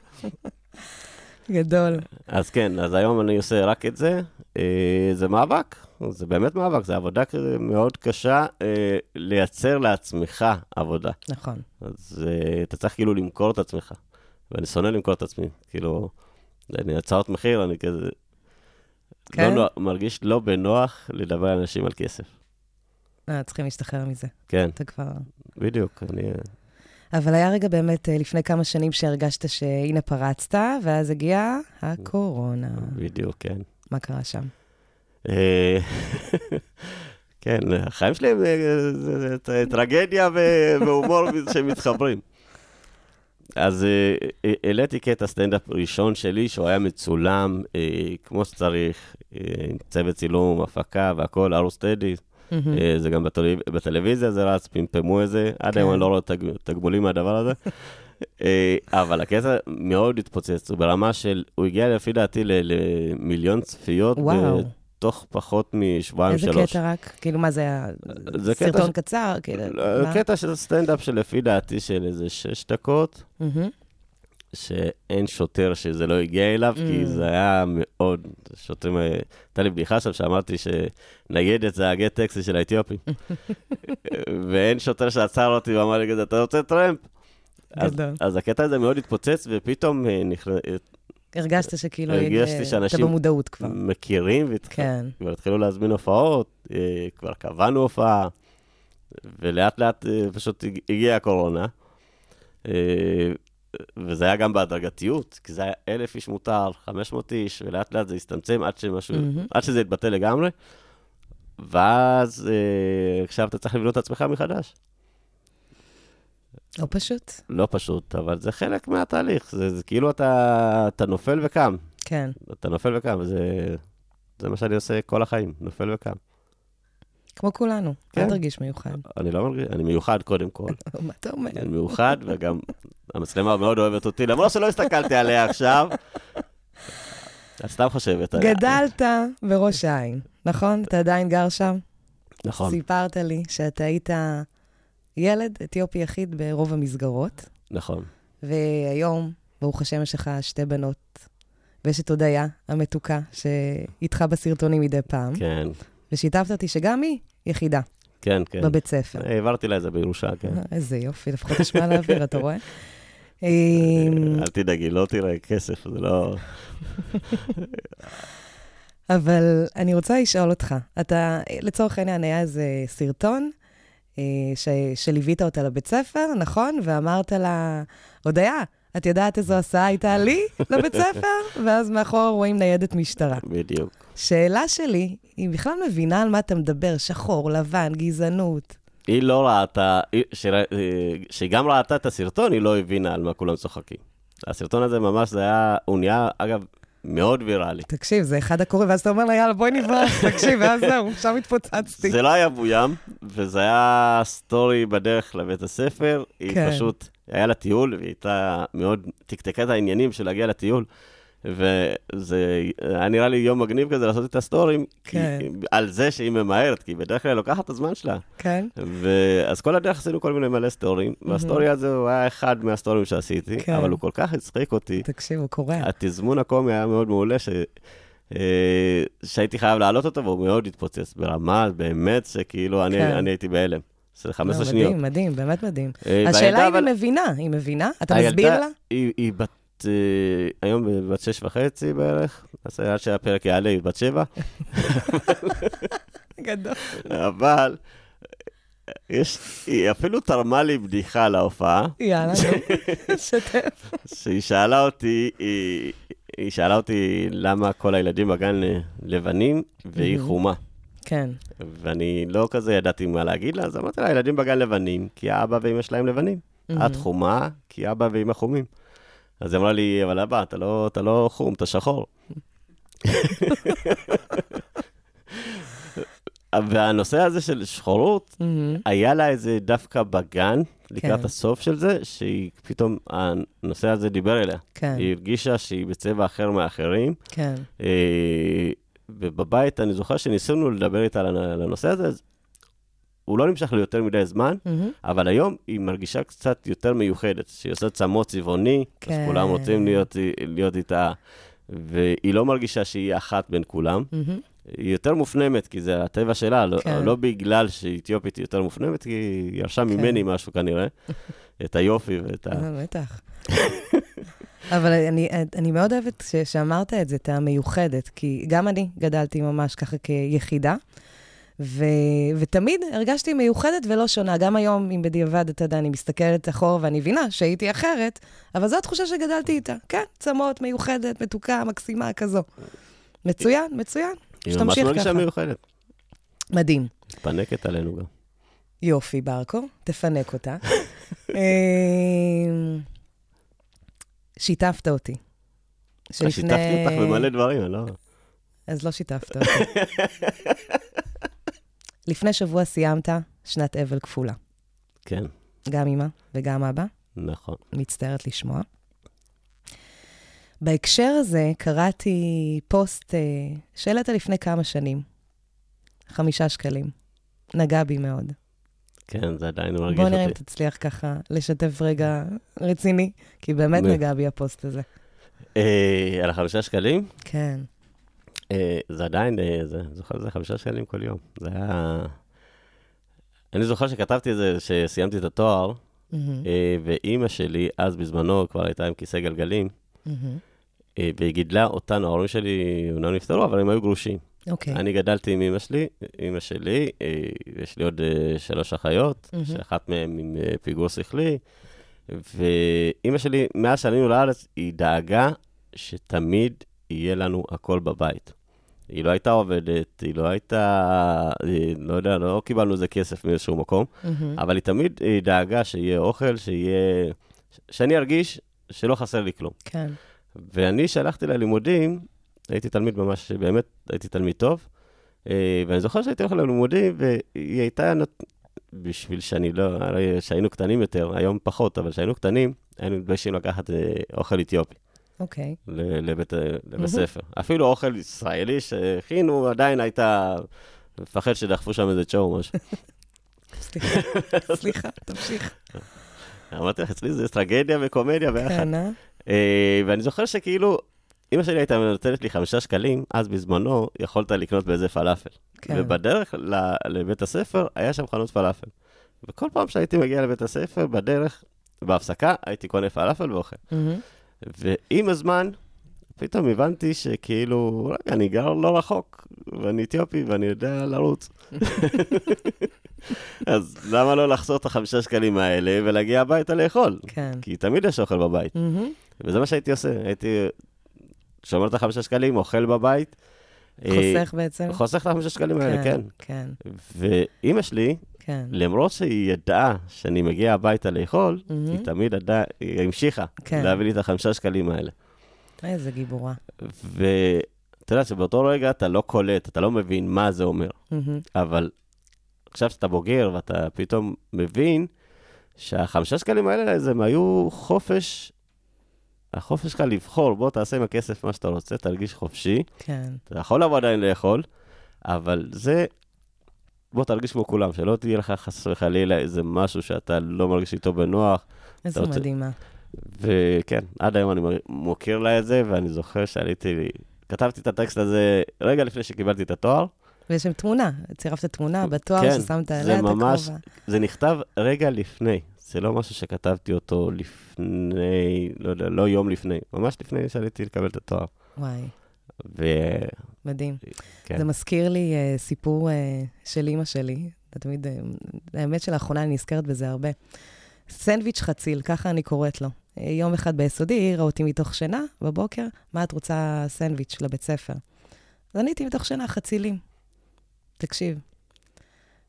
גדול. אז כן, אז היום אני עושה רק את זה. אה, זה מאבק, זה באמת מאבק, זו עבודה מאוד קשה אה, לייצר לעצמך עבודה. נכון. אז uh, אתה צריך כאילו למכור את עצמך. ואני שונא למכור את עצמי. כאילו, אני הצעות מחיר, אני כזה... כן? לא נוח, מרגיש לא בנוח לדבר על אנשים על כסף. אה, צריכים להשתחרר מזה. כן, אתה כבר... בדיוק. אני... אבל היה רגע באמת אה, לפני כמה שנים שהרגשת שהנה פרצת, ואז הגיעה הקורונה. בדיוק, כן. מה קרה שם? אה, כן, החיים שלי אה, זה- טרגדיה והומור שמתחברים. אז אה, העליתי קטע סטנדאפ ראשון שלי, שהוא היה מצולם כמו שצריך, עם צוות צילום, הפקה והכול, ערוץ טדי. זה גם בטלו- בטלוויזיה זה רץ, פמפמו את זה, עד כן. היום אני לא רואה תג- תגמולים מהדבר הזה. אבל הקטע מאוד התפוצץ, הוא ברמה של, הוא הגיע לפי דעתי למיליון צפיות וואו. בתוך פחות משבועיים איזה שלוש. קטע רק? כאילו, מה זה? זה קטע סרטון ש- קצר? כאילו, לא, מה? קטע של סטנדאפ שלפי דעתי של איזה שש דקות, מהמם. שאין שוטר שזה לא הגיע אליו, כי Mm. זה היה מאוד, שוטרים, אה, הייתה לי בדיחה שם שאמרתי שניידת זה הגט טקסי של האתיופים. ואין שוטר שעצר אותי ואמר לי כזה, אתה רוצה טרמפ? אז. אז הקטע הזה מאוד התפוצץ, ופתאום אה, נכנ... הרגשת שכאילו... הרגשתי אה, שאנשים- אתה במודעות כבר. מכירים, והתח... כן. כבר התחילו להזמין הופעות, אה, כבר קבענו הופעה, ולאט לאט אה, פשוט הג- הגיעה הקורונה. וזה היה גם בהדרגתיות, כי זה היה אלף איש מותר, 500 איש, ולאט לאט זה הצטמצם עד, שמשהו, מהמם. עד שזה יתבטא לגמרי. ואז עכשיו אתה צריך לבנות את עצמך מחדש. לא פשוט. לא פשוט, אבל זה חלק מהתהליך. זה, זה כאילו אתה, אתה נופל וקם. כן. אתה נופל וקם, וזה זה מה שאני עושה כל החיים, נופל וקם. כמו כולנו. כן. אל תרגיש מיוחד. אני לא מרגיש, אני מיוחד קודם כל. מה אתה אומר? אני מיוחד, וגם המצלמה מאוד אוהבת אותי, למרות שלא הסתכלתי עליה עכשיו. את סתם חושבת. עליה. גדלת בראש העין, נכון? אתה עדיין גר שם? נכון, סיפרת לי שאתה היית ילד אתיופי יחיד ברוב המסגרות, נכון. והיום, ברוך השם, יש לך שתי בנות, ויש את הודיה המתוקה, שאיתך בסרטונים מדי פעם, כן, ושיתפת אותי שגם היא יחידה כן, כן. בבית ספר. העברתי לה את זה בירושה, כן. אה, איזה יופי, לפחות יש מה להעביר, אתה רואה? אמ, אל תדאגי, לא תראה כסף, זה לא... אבל אני רוצה לשאול אותך, אתה, לצורך העניין, היה איזה סרטון אה, ש, שליווית אותה לבית ספר, נכון? ואמרת לה, הודיה, את יודעת איזו הסעה הייתה לי לבית ספר? ואז מאחור רואים ניידת משטרה. בדיוק. שאלה שלי, היא בכלל מבינה על מה אתה מדבר? שחור, לבן, גזענות. היא לא ראתה, היא- שרא- אה, כשהיא גם ראתה את הסרטון, היא לא הבינה על מה כולם צוחקים. הסרטון הזה ממש, זה היה, הוא נהיה, אגב, מאוד ויראלי. תקשיב, זה אחד הקורעים, ואז אתה אומר לה, יאללה, בואי נברח, תקשיב, ואז זהו, שם התפוצצתי. זה לא היה בוים, וזה היה סטורי בדרך לבית הספר. היא כן. פשוט, היה לה טיול, והיא הייתה מאוד, תקתקה את העניינים של להגיע לטיול. וזה היה נראה לי יום מגניב כזה לעשות את הסטורים, כי- כן. על זה שהיא ממהרת, כי בדרך כלל היא לוקחת את הזמן שלה. כן? ואז כל הדרך עשינו כל מיני מלא סטורים, והסטורי הזה הוא היה אחד מהסטורים שעשיתי, כן. אבל הוא כל כך הצחיק אותי. תקשיב, הוא קורע. התזמון הקומי היה מאוד מעולה, ש... אה, שהייתי חייב להעלות אותו, והוא מאוד התפוצץ ברמה, באמת, שכאילו אני, כן. אני הייתי בהלם. זה 15 לא, שניות. מדהים, מדהים, באמת מדהים. אה, השאלה אם אבל- היא מבינה, היא מבינה? אתה מסביר לה? היא, היא בת... אה, היום בת שש וחצי בערך, אז עד שהפרק יעלה היא בת שבע, גדול. אבל יש, היא אפילו תרמה לי בדיחה להופעה, יאללה, שתף. שהיא שאלה אותי, היא, היא שאלה אותי למה כל הילדים בגן אה, לבנים והיא חומה. כן, ואני לא כזה ידעתי מה להגיד לה, אז אמרתי לה, הילדים בגן לבנים, כי האבא ואמא שלהם לבנים. את חומה, כי אבא ואמא חומים. אז היא אמרה לי, אבל אבא, אתה לא, אתה לא חום, אתה שחור. והנושא הזה של שחורות, מהמם. היה לה איזה דווקא בגן, לקראת כן. הסוף של זה, שהיא פתאום, הנושא הזה דיבר אליה. כן, היא הרגישה שהיא בצבע אחר מאחרים. כן, אה, ובבית, אני זוכר שניסינו לדבר איתה על הנושא הזה, אז הוא לא נמשך ליותר מדי זמן, מהמם. אבל היום היא מרגישה קצת יותר מיוחדת, שהיא עושה צמות צבעוני, כן. אז כולם רוצים להיות, להיות איתה, והיא לא מרגישה שהיא אחת בין כולם. מהמם. היא יותר מופנמת, כי זה הטבע שלה, לא, כן. לא בגלל שהיא אתיופית היא יותר מופנמת, כי היא ירשה ממני משהו כנראה, את היופי ואת ה... אה, בטח. אבל אני, אני מאוד אוהבת שאמרת את זה, את המיוחדת, כי גם אני גדלתי ממש ככה כיחידה, ו, ותמיד הרגשתי מיוחדת ולא שונה. גם היום, אם בדיעבד, אתה יודע, אני מסתכלת אחורה ואני מבינה שהייתי אחרת, אבל זו התחושה שגדלתי איתה. כן, צמות, מיוחדת, מתוקה, מקסימה, כזו. מצוין, מצוין. היא ממש שתמשיך מרגישה ככה. מיוחדת. מדהים. מתפנקת עלינו גם. יופי, ברקו, תפנק אותה. אמ, שיתפת אותי. אה, שיתפתי אותך במלא דברים, אני לא... אז לא שיתפת אותי. לפני שבוע סיימת שנת אבל כפולה. כן, גם אמא וגם אבא, נכון. מצטערת לשמוע. בהקשר הזה קראתי פוסט אה, שהעלית לפני כמה שנים. חמישה שקלים. נגע בי מאוד. כן, זה עדיין מרגיש בוא נראה אם אותי. תצליח ככה לשתף רגע רציני, כי באמת. נגע בי הפוסט הזה. אה, על החמישה שקלים, כן. אה, זה עדיין, אה, זה, זוכר, זה חמישה שקלים כל יום. זה היה... אני זוכר שכתבתי את זה, שסיימתי את התואר, אה, ואימא שלי, אז בזמנו כבר הייתה עם כיסא גלגלים. אה, והיא גידלה אותנו, ההורים שלי אומנם נפטרו, אבל הם היו גרושים. אוקיי. אני גדלתי עם אמא שלי, אמא שלי, יש לי עוד שלוש אחיות, מהמם. שאחת מהן עם פיגור שכלי, ואימא שלי, מאז שעלינו לארץ, היא דאגה שתמיד יהיה לנו הכל בבית. היא לא הייתה עובדת, היא לא הייתה, אה, לא יודע, לא קיבלנו איזה כסף מאיזשהו מקום, מהמם. אבל היא תמיד אה, דאגה שיהיה אוכל, שיהיה... שאני ארגיש שלא חסר לי כלום. כן. ואני שהלכתי ללימודים, הייתי תלמיד ממש, באמת, הייתי תלמיד טוב, אה, ואני זוכר שהייתי הולך ללימודים, והיא הייתה, נות... בשביל שאני לא, הרי כשהיינו קטנים יותר, היום פחות, אבל כשהיינו קטנים, היינו מתביישים לקחת אה, אוכל אתיופי אוקיי. לבית, לבית ספר. אפילו אוכל ישראלי שהכינו, עדיין היית מפחד שדחפו שם איזה צ'ו או משהו. סליחה, סליחה, תמשיך. אמרתי לך, אצלי זה טרגדיה וקומדיה ביחד. אה? אה, ואני זוכר שכאילו, אמא שלי הייתה נותנת לי חמישה שקלים, אז בזמנו יכולת לקנות באיזה פלאפל. כן. ובדרך לבית הספר, היה שם חנות פלאפל. וכל פעם שהייתי מגיע לבית הספר, בדרך בהפסקה הייתי קונה פלאפל ואוכל. ועם הזמן, פתאום הבנתי שכאילו, רגע, אני גר לא רחוק, ואני אתיופי ואני יודע לרוץ. אז למה לא לחסוך את החמישה שקלים האלה ולהגיע הביתה לאכול? כן. כי תמיד יש אוכל בבית. מהמם. וזה מה שהייתי עושה, הייתי שומר את החמישה שקלים, אוכל בבית. אה, חוסך בעצם. חוסך את החמישה שקלים האלה, כן. כן, ואימא שלי, כן. למרות שהיא ידעה שאני מגיע הביתה לאכול, מהמם. היא תמיד ידעה, היא המשיכה כן. להביא לי את החמישה שקלים האלה. איזה גיבורה. ואתה יודע שבאותו רגע אתה לא קולט, אתה לא מבין מה זה אומר. מהמם. אבל עכשיו שאתה בוגר ואתה פתאום מבין שהחמישה שקלים האלה, הם היו חופש, החופש שלך לבחור, בוא תעשה עם הכסף מה שאתה רוצה, תרגיש חופשי. כן. אתה יכול לבוא עדיין לאכול, אבל זה, בוא תרגיש כמו כולם, שלא תהיה לך חס וחלילה איזה משהו שאתה לא מרגיש איתו בנוח. איזה רוצה- מדהימה. וכן, עד היום אני מוקיר לה את זה, ואני זוכר שעליתי, כתבתי את הטקסט הזה רגע לפני שקיבלתי את התואר. ויש שם תמונה, צירפת תמונה בתואר כן, ששמת זה עליה את ממש- הכובע. זה נכתב רגע לפני, זה לא משהו שכתבתי אותו לפני, לא יודע, לא יום לפני, ממש לפני שעליתי לקבל את התואר. וואי, וכן, מדהים. זה מזכיר לי uh, סיפור uh, של אימא שלי. אתה תמיד, uh, האמת שלאחרונה אני נזכרת בזה הרבה. סנדוויץ' חציל, ככה אני קוראת לו. יום אחד ביסודי, היא העירה אותי מתוך שינה, בבוקר, מה את רוצה סנדוויץ' לבית ספר? אז עניתי מתוך שינה, חצילים. תקשיב,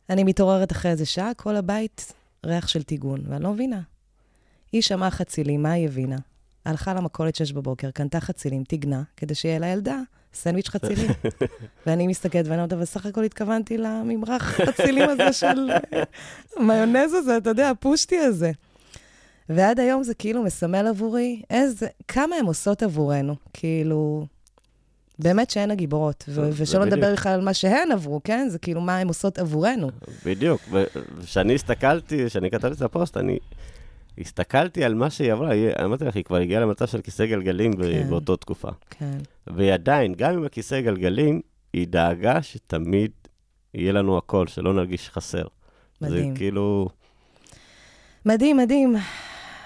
אני מתעוררת אחרי איזה שעה, כל הבית ריח של טיגון, ואני לא מבינה. היא שמעה חצילים, מה היא הבינה? הלכה למכולת שש בבוקר, קנתה חצילים, טיגנה, כדי שיהיה לילדה סנדוויץ' חצילים. ואני מסתכלת ואני אומרת, אבל סך הכל התכוונתי לממרח חצילים הזה של אה, מיונז הזה, אתה יודע, הפושטי הזה. ועד היום זה כאילו מסמל עבורי איזה, כמה הן עושות עבורנו, כאילו, באמת שהן הגיבורות. ו- ושלא. נדבר בכלל על מה שהן עברו, כן? זה כאילו מה הן עושות עבורנו. בדיוק, וכשאני הסתכלתי, כשאני כתבתי את הפוסט, אני הסתכלתי על מה שהיא עברה, היא- אמרתי לך, היא כבר הגיעה למצב של כיסא גלגלים כן. באותה תקופה. כן, והיא עדיין, גם עם הכיסא גלגלים, היא דאגה שתמיד יהיה לנו הכל, שלא נרגיש חסר. מדהים. זה כאילו... מדהים, מדהים.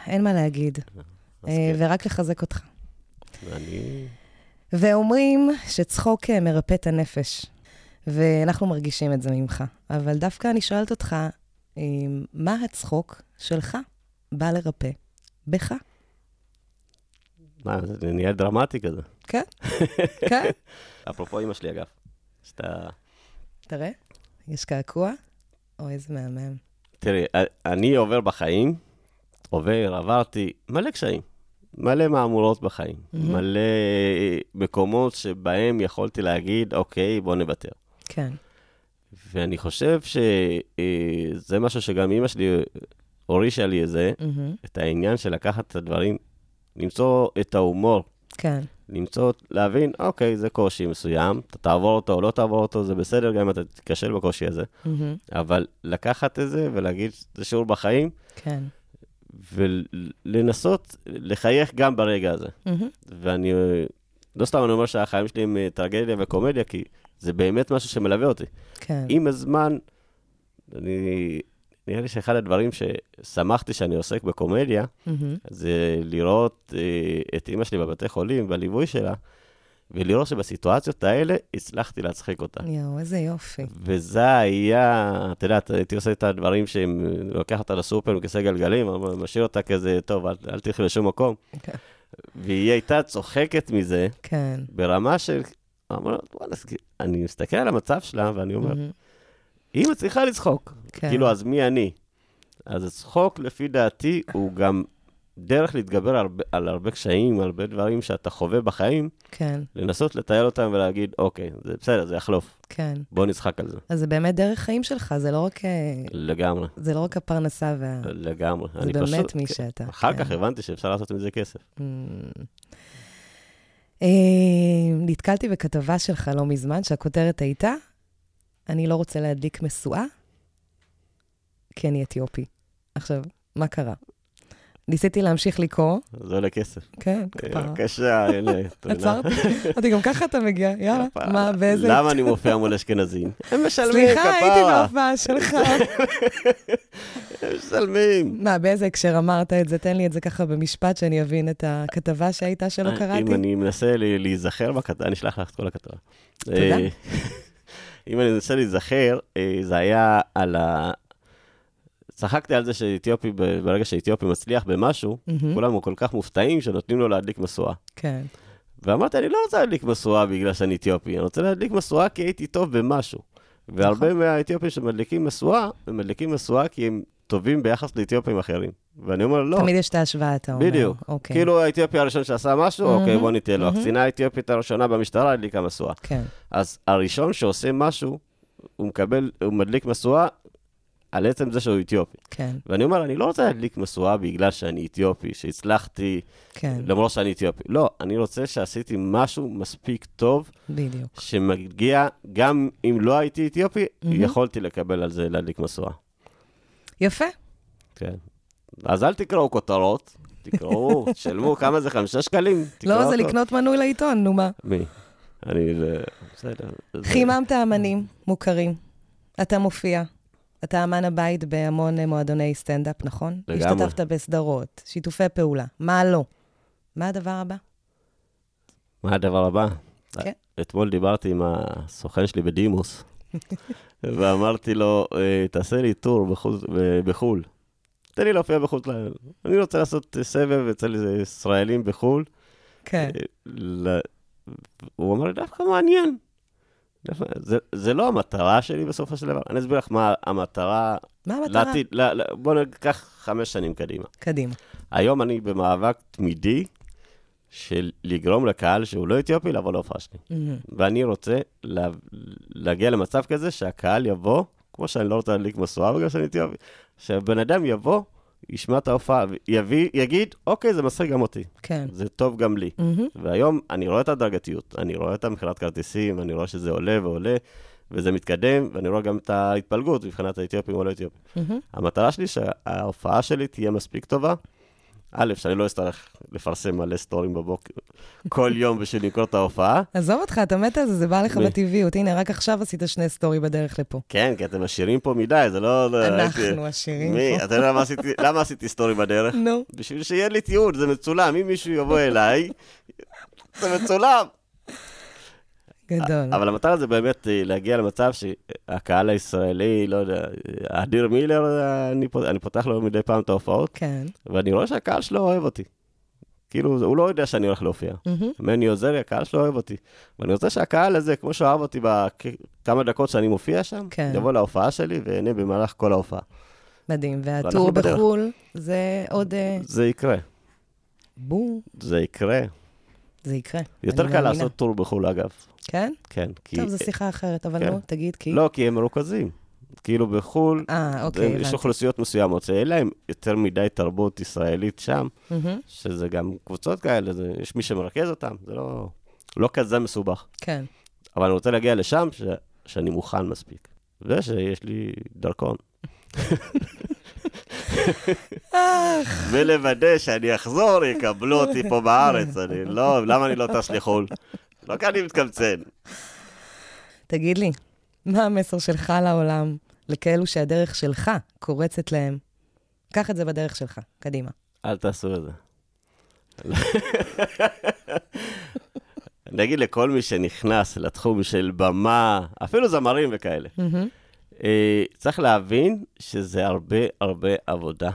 אין מה להגיד. אז אה, כן, ורק לחזק אותך. אני... ואומרים שצחוק אה, מרפא את הנפש, ואנחנו מרגישים את זה ממך. אבל דווקא אני שואלת אותך, אה, מה הצחוק שלך בא לרפא בך? מה, זה נהיה דרמטי כזה. כן? כן? אפרופו אמא שלי, אגב. שאתה... תראה, יש קעקוע? אוי, איזה מהמם. תראי, אני עובר בחיים, עובר, עברתי מלא קשיים, מלא מהמורות בחיים. מלא מקומות שבהם יכולתי להגיד, אוקיי, בוא נוותר. כן, ואני חושב שזה משהו שגם אימא שלי הורישה לי את זה, מהמם. את העניין של לקחת את הדברים, למצוא את ההומור, כן, למצוא, להבין, אוקיי, זה קושי מסוים, אתה תעבור אותו או לא תעבור אותו, זה בסדר גם אם אתה תיכשל בקושי הזה, מהמם. אבל לקחת את זה ולהגיד, זה שיעור בחיים, כן. ולנסות לחייך גם ברגע הזה. מהמם. ואני, לא סתם אני אומר שהחיים שלי הם אה, טרגדיה וקומדיה, כי זה באמת משהו שמלווה אותי. כן. עם הזמן, אני, נראה לי שאחד הדברים ששמחתי שאני עוסק בקומדיה, מהמם. זה לראות אה, את אימא שלי בבתי חולים, בליווי שלה, ולראות שבסיטואציות האלה הצלחתי להצחיק אותה. יואו, איזה יופי. וזה היה, את יודעת, הייתי עושה את הדברים שהם, לוקח אותה לסופר עם כיסא גלגלים, משאיר אותה כזה, טוב, אל, אל תלכי לשום מקום. כן. והיא הייתה צוחקת מזה כן. ברמה של, אז אני מסתכל על המצב שלה ואני אומר, מהמם. היא מצליחה לצחוק. כן. כאילו, אז מי אני? אז הצחוק, לפי דעתי, הוא גם דרך להתגבר על, הרבה- על הרבה קשיים, על הרבה דברים שאתה חווה בחיים, כן, לנסות לתאר אותם ולהגיד, אוקיי, זה בסדר, זה יחלוף, כן. בוא נצחק על זה. אז זה באמת דרך חיים שלך, זה לא רק, אה, לגמרי, זה לא רק הפרנסה וה... לגמרי. זה באמת פשוט- מי שאתה. אחר כן. כך הבנתי שאפשר לעשות מזה כסף. Mm. אה, נתקלתי בכתבה שלך לא מזמן, שהכותרת הייתה, אני לא רוצה להדליק משואה, כי אני אתיופי. עכשיו, מה קרה? ניסיתי להמשיך לקרוא, זה עולה כסף. כן, כפרה. בבקשה, הנה, תודה. עצרתי, אמרתי, גם ככה אתה מגיע, יאללה, כפרה. מה, באיזה... למה אני מופיע מול אשכנזים? הם משלמים, סליחה, הייתי כפרה. בהופעה שלך. הם משלמים. מה, באיזה הקשר אמרת את זה? תן לי את זה ככה במשפט, שאני אבין את הכתבה שהייתה שלא אם קראתי. אני מנסה להיזכר בכתבה, אני אשלח לך את כל הכתבה. תודה. אם אני מנסה להיזכר, אה, זה היה על ה... צחקתי על זה שאתיופי, ברגע שאתיופי מצליח במשהו, מהמם. כולם כל כך מופתעים שנותנים לו להדליק משואה. כן, ואמרתי, אני לא רוצה להדליק משואה בגלל שאני אתיופי, אני רוצה להדליק משואה כי הייתי טוב במשהו. והרבה נכון. מהאתיופים שמדליקים משואה, הם מדליקים משואה כי הם טובים ביחס לאתיופים אחרים. ואני אומר, לא, תמיד יש את ההשוואה, אתה אומר. בדיוק. אוקיי. כאילו האתיופי הראשון שעשה משהו, אוקיי, מהמם, בוא ניתן לו. מהמם. הקצינה האתיופית הראשונה במשטרה הדליקה משואה. כן, אז הראשון שעושה משהו, הוא מקבל, הוא מדליק משואה על עצם זה שהוא אתיופי. כן, ואני אומר, אני לא רוצה להדליק משואה בגלל שאני אתיופי, שהצלחתי, כן, למרות שאני אתיופי. לא, אני רוצה שעשיתי משהו מספיק טוב, בדיוק. שמגיע, גם אם לא הייתי אתיופי, מהמם. יכולתי לקבל על זה להדליק משואה. יפה. כן. אז אל תקראו כותרות, תקראו, תשלמו, כמה זה? חמישה שקלים? לא, זה. לקנות מנוי לעיתון, נו מה. מי? אני... בסדר. חיממת אמנים מוכרים. אתה מופיע. אתה אמן הבית בהמון אה, מועדוני סטנדאפ, נכון? לגמרי. השתתפת בסדרות, שיתופי פעולה. מה לא? מה הדבר הבא? מה הדבר הבא? כן. אתמול דיברתי עם הסוכן שלי בדימוס, ואמרתי לו, אה, תעשה לי טור בחו"ל- ב- בחו"ל. תן לי להופיע בחו"ל. אני רוצה לעשות אה, סבב אצל איזה ישראלים בחו"ל. כן. אה, הוא אמר לי, דווקא מעניין. זה, זה לא המטרה שלי בסופו של דבר. אני אסביר לך מה המטרה מה המטרה? לעתיד. ל- ל- בוא ניקח חמש שנים קדימה. קדימה. היום אני במאבק תמידי של לגרום לקהל שהוא לא אתיופי לבוא להופעה שלי. מהמם. ואני רוצה לה, להגיע למצב כזה שהקהל יבוא, כמו שאני לא רוצה להדליק משואה בגלל שאני אתיופי, שהבן אדם יבוא, ישמע את ההופעה, ויביא, יגיד, אוקיי, זה מצחיק גם אותי, כן. זה טוב גם לי. מהמם. והיום אני רואה את הדרגתיות, אני רואה את המכירת כרטיסים, אני רואה שזה עולה ועולה, וזה מתקדם, ואני רואה גם את ההתפלגות מבחינת האתיופים או לא אתיופים. מהמם. המטרה שלי שההופעה שלי תהיה מספיק טובה. א', שאני לא אצטרך לפרסם מלא סטורים בבוקר כל יום בשביל למכור את ההופעה. עזוב אותך, אתה מת על זה, זה בא לך? בטבעיות. הנה, רק עכשיו עשית שני סטורי בדרך לפה. כן, כי אתם עשירים פה מדי, זה לא... לא, אנחנו עשירים? פה. אתה יודע למה עשיתי סטורי בדרך? נו, בשביל שיהיה לי תיעוד, זה מצולם. אם מישהו יבוא אליי, זה מצולם. גדול. אבל המטרה זה באמת אה, להגיע למצב שהקהל הישראלי, לא יודע, אדיר מילר, אני פות- אני פותח לו מדי פעם את ההופעות, כן. ואני רואה שהקהל שלו אוהב אותי. כאילו, הוא לא יודע שאני הולך להופיע. מהמם. מני עוזר לי, הקהל שלו אוהב אותי. ואני רוצה שהקהל הזה, כמו שהוא אהב אותי בכמה דקות שאני מופיע שם, כן. יבוא להופעה שלי ויהנה במהלך כל ההופעה. מדהים. והטור. בחו"ל, זה עוד אה, זה יקרה, בום, זה יקרה. זה יקרה. יותר קל מאמינה. לעשות טור בחו"ל, אגב. כן? כן, כי... טוב, זו שיחה אחרת, אבל כן. נו, תגיד, כי... לא, כי הם מרוכזים. כאילו בחו"ל, אה, אוקיי, יש. אוכלוסיות מסוימות שאין להם יותר מדי תרבות ישראלית שם, מהמם, שזה גם קבוצות כאלה, זה, יש מי שמרכז אותם, זה לא, לא כזה מסובך. כן. אבל אני רוצה להגיע לשם ש, שאני מוכן מספיק, ושיש לי דרכון. ולוודא שאני אחזור, יקבלו אותי פה בארץ. אני לא, למה אני לא טס לחו"ל? לא כי אני מתקמצן. תגיד לי, מה המסר שלך לעולם, לכאלו שהדרך שלך קורצת להם? קח את זה בדרך שלך, קדימה. אל תעשו את זה. אני אגיד לכל מי שנכנס לתחום של במה, אפילו זמרים וכאלה, אה, צריך להבין שזה הרבה הרבה עבודה.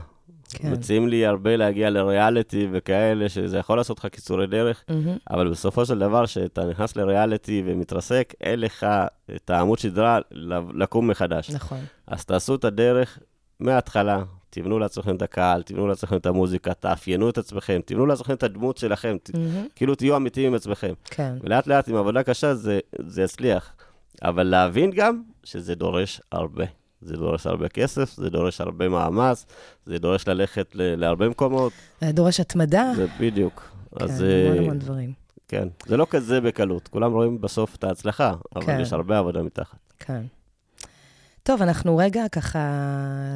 כן. מציעים לי הרבה להגיע לריאליטי וכאלה, שזה יכול לעשות לך קיצורי דרך, מהמם, אבל בסופו של דבר, כשאתה נכנס לריאליטי ומתרסק, אין לך את העמוד שדרה לקום מחדש. נכון. אז תעשו את הדרך מההתחלה, תבנו לעצמכם את הקהל, תבנו לעצמכם את המוזיקה, תאפיינו את עצמכם, תבנו לעצמכם את הדמות שלכם, מהמם, כאילו תהיו אמיתיים עם עצמכם. כן. ולאט לאט עם עבודה קשה זה, זה יצליח. אבל להבין גם שזה דורש הרבה. זה דורש הרבה כסף, זה דורש הרבה מאמץ, זה דורש ללכת ל- להרבה מקומות, זה דורש התמדה. זה בדיוק. כן, אז המון אה, המון דברים. כן, זה לא כזה בקלות. כולם רואים בסוף את ההצלחה, אבל כן. יש הרבה עבודה מתחת. כן. טוב, אנחנו רגע ככה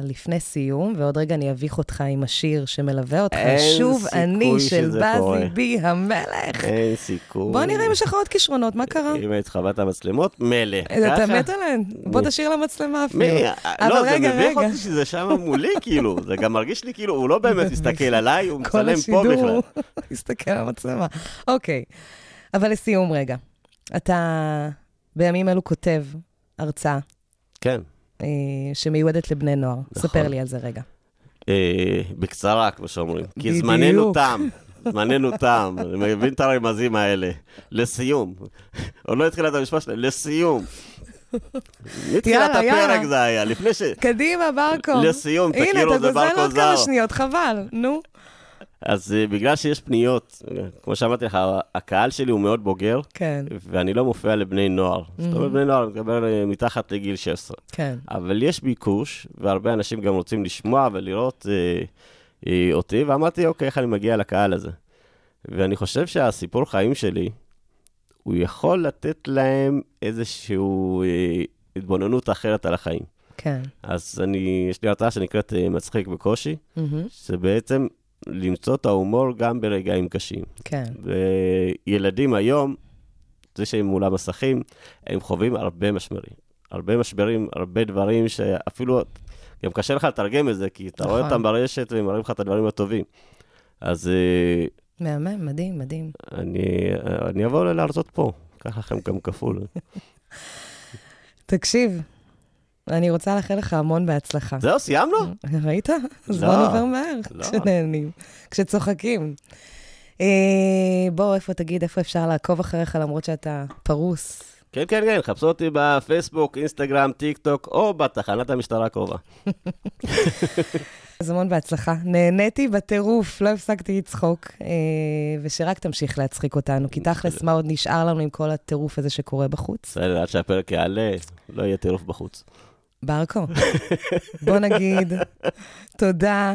לפני סיום, ועוד רגע אני אביך אותך עם השיר שמלווה אותך. אין שוב אני של בזי קורה. בי המלך. אין סיכוי. בוא נראה אם יש לך עוד כישרונות, מה קרה? אם את המצלמות, מילא. אתה ככה? מת עליהן? בוא? תשאיר למצלמה אפילו. אבל לא, זה מביך. אותי שזה שם מולי, כאילו. זה גם מרגיש לי כאילו, הוא לא באמת מסתכל עליי, הוא כל מצלם פה בכלל. השידור, הסתכל על המצלמה. אוקיי, אבל לסיום רגע, אתה בימים אלו כותב הרצאה כן. אה, שמיועדת לבני נוער. נכון. ספר לי על זה רגע. אה, בקצרה, כמו שאומרים. כי בדיוק. זמננו תם. זמננו תם. אני מבין את הרמזים האלה. לסיום. עוד לא התחילה את המשפט שלי, לסיום. מתחילת. הפרק זה היה, לפני ש... קדימה, ברקו. לסיום, הנה, תכירו, אתה זה גוזל ברקו עוד כמה זר. שניות, חבל, נו. אז אה, בגלל שיש פניות, כמו שאמרתי לך, הקהל שלי הוא מאוד בוגר, כן, ואני לא מופיע לבני נוער. זאת אומרת, בני נוער, אני מדבר אה, מתחת לגיל 16. כן. אבל יש ביקוש, והרבה אנשים גם רוצים לשמוע ולראות אה, אה, אותי, ואמרתי, אוקיי, איך אני מגיע לקהל הזה? ואני חושב שהסיפור חיים שלי, הוא יכול לתת להם איזושהי אה, התבוננות אחרת על החיים. כן. אז אני, יש לי הרצאה שנקראת אה, מצחיק בקושי, מהמם, שבעצם למצוא את ההומור גם ברגעים קשים. כן. וילדים היום, זה שהם מול המסכים, הם חווים הרבה משברים. הרבה משברים, הרבה דברים שאפילו, גם קשה לך לתרגם את זה, כי אתה רואה נכון. אותם ברשת והם מראים לך את הדברים הטובים. אז אה, מהמם, מדהים, מדהים. אני, אני אבוא להרצות פה, קח לכם גם כפול. תקשיב, אני רוצה לאחל לך המון בהצלחה. זהו, סיימנו? ראית? הזמן לא, עובר מהר לא. כשנהנים, כשצוחקים. אה, בוא, איפה תגיד, איפה אפשר לעקוב אחריך למרות שאתה פרוס? כן, כן, כן, חפשו אותי בפייסבוק, אינסטגרם, טיק טוק, או בתחנת המשטרה הקרובה. אז המון בהצלחה. נהניתי בטירוף, לא הפסקתי לצחוק, אה, ושרק תמשיך להצחיק אותנו, כי תכלס, מה עוד נשאר לנו עם כל הטירוף הזה שקורה בחוץ? בסדר, עד שהפרק יעלה, לא יהיה טירוף בחוץ. ברקו, בוא נגיד תודה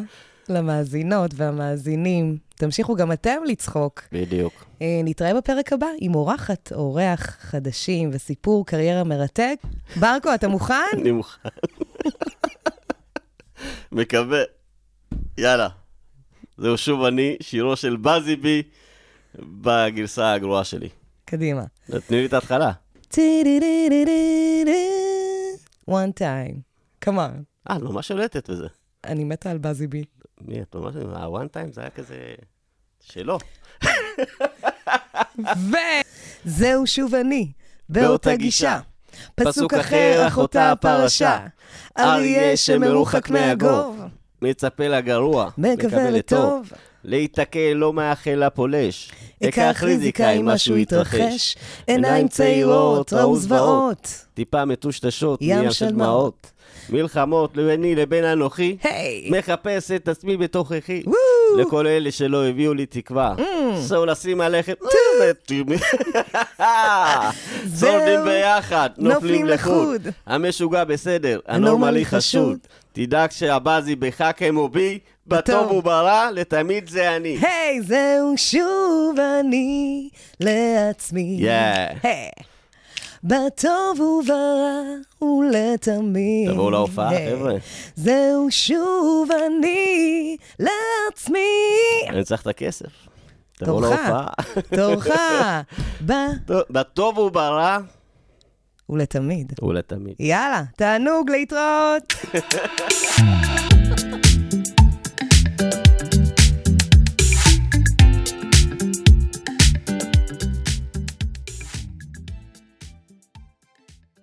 למאזינות והמאזינים. תמשיכו גם אתם לצחוק. בדיוק. אה, נתראה בפרק הבא עם אורחת, אורח חדשים וסיפור קריירה מרתק. ברקו, אתה מוכן? אני מוכן. מקווה. יאללה. זהו שוב אני, שירו של בזי בי, בגרסה הגרועה שלי. קדימה. תני לי את ההתחלה. One time. come on. אה, את ממש שולטת בזה. אני מתה על בזי בי. מי, את ממש... הוואן טיים זה היה כזה... שלו. וזהו שוב אני, באותה גישה. פסוק אחר, אך אותה הפרשה. אריה שמרוחק מהגוב, מצפה לגרוע. מקווה לטוב. להיתקל לא מאחל לפולש. אקח ריזיקה אם משהו יתרחש. עיניים צעירות, ראו זוועות. טיפה מטושטשות, ים של דמעות. מלחמות ביני לבין אנוכי. היי! מחפש את עצמי בתוככי. וואו! לכל אלה שלא הביאו לי תקווה. סעו לשים עליכם. שורדים ביחד, נופלים לחוד. המשוגע בסדר, הנורמלי חשוד. תדאג שהבאזי בך כמו בי, בטוב. וברע, לתמיד זה אני. היי, זהו שוב אני לעצמי. Yeah. היי. בטוב וברע ולתמיד. תבואו להופעה. חבר'ה. זהו שוב אני לעצמי. אני צריך את הכסף. תבואו תורך, להופעה. תורך. ב... בטוב וברע, ולתמיד. ולתמיד. יאללה, תענוג להתראות.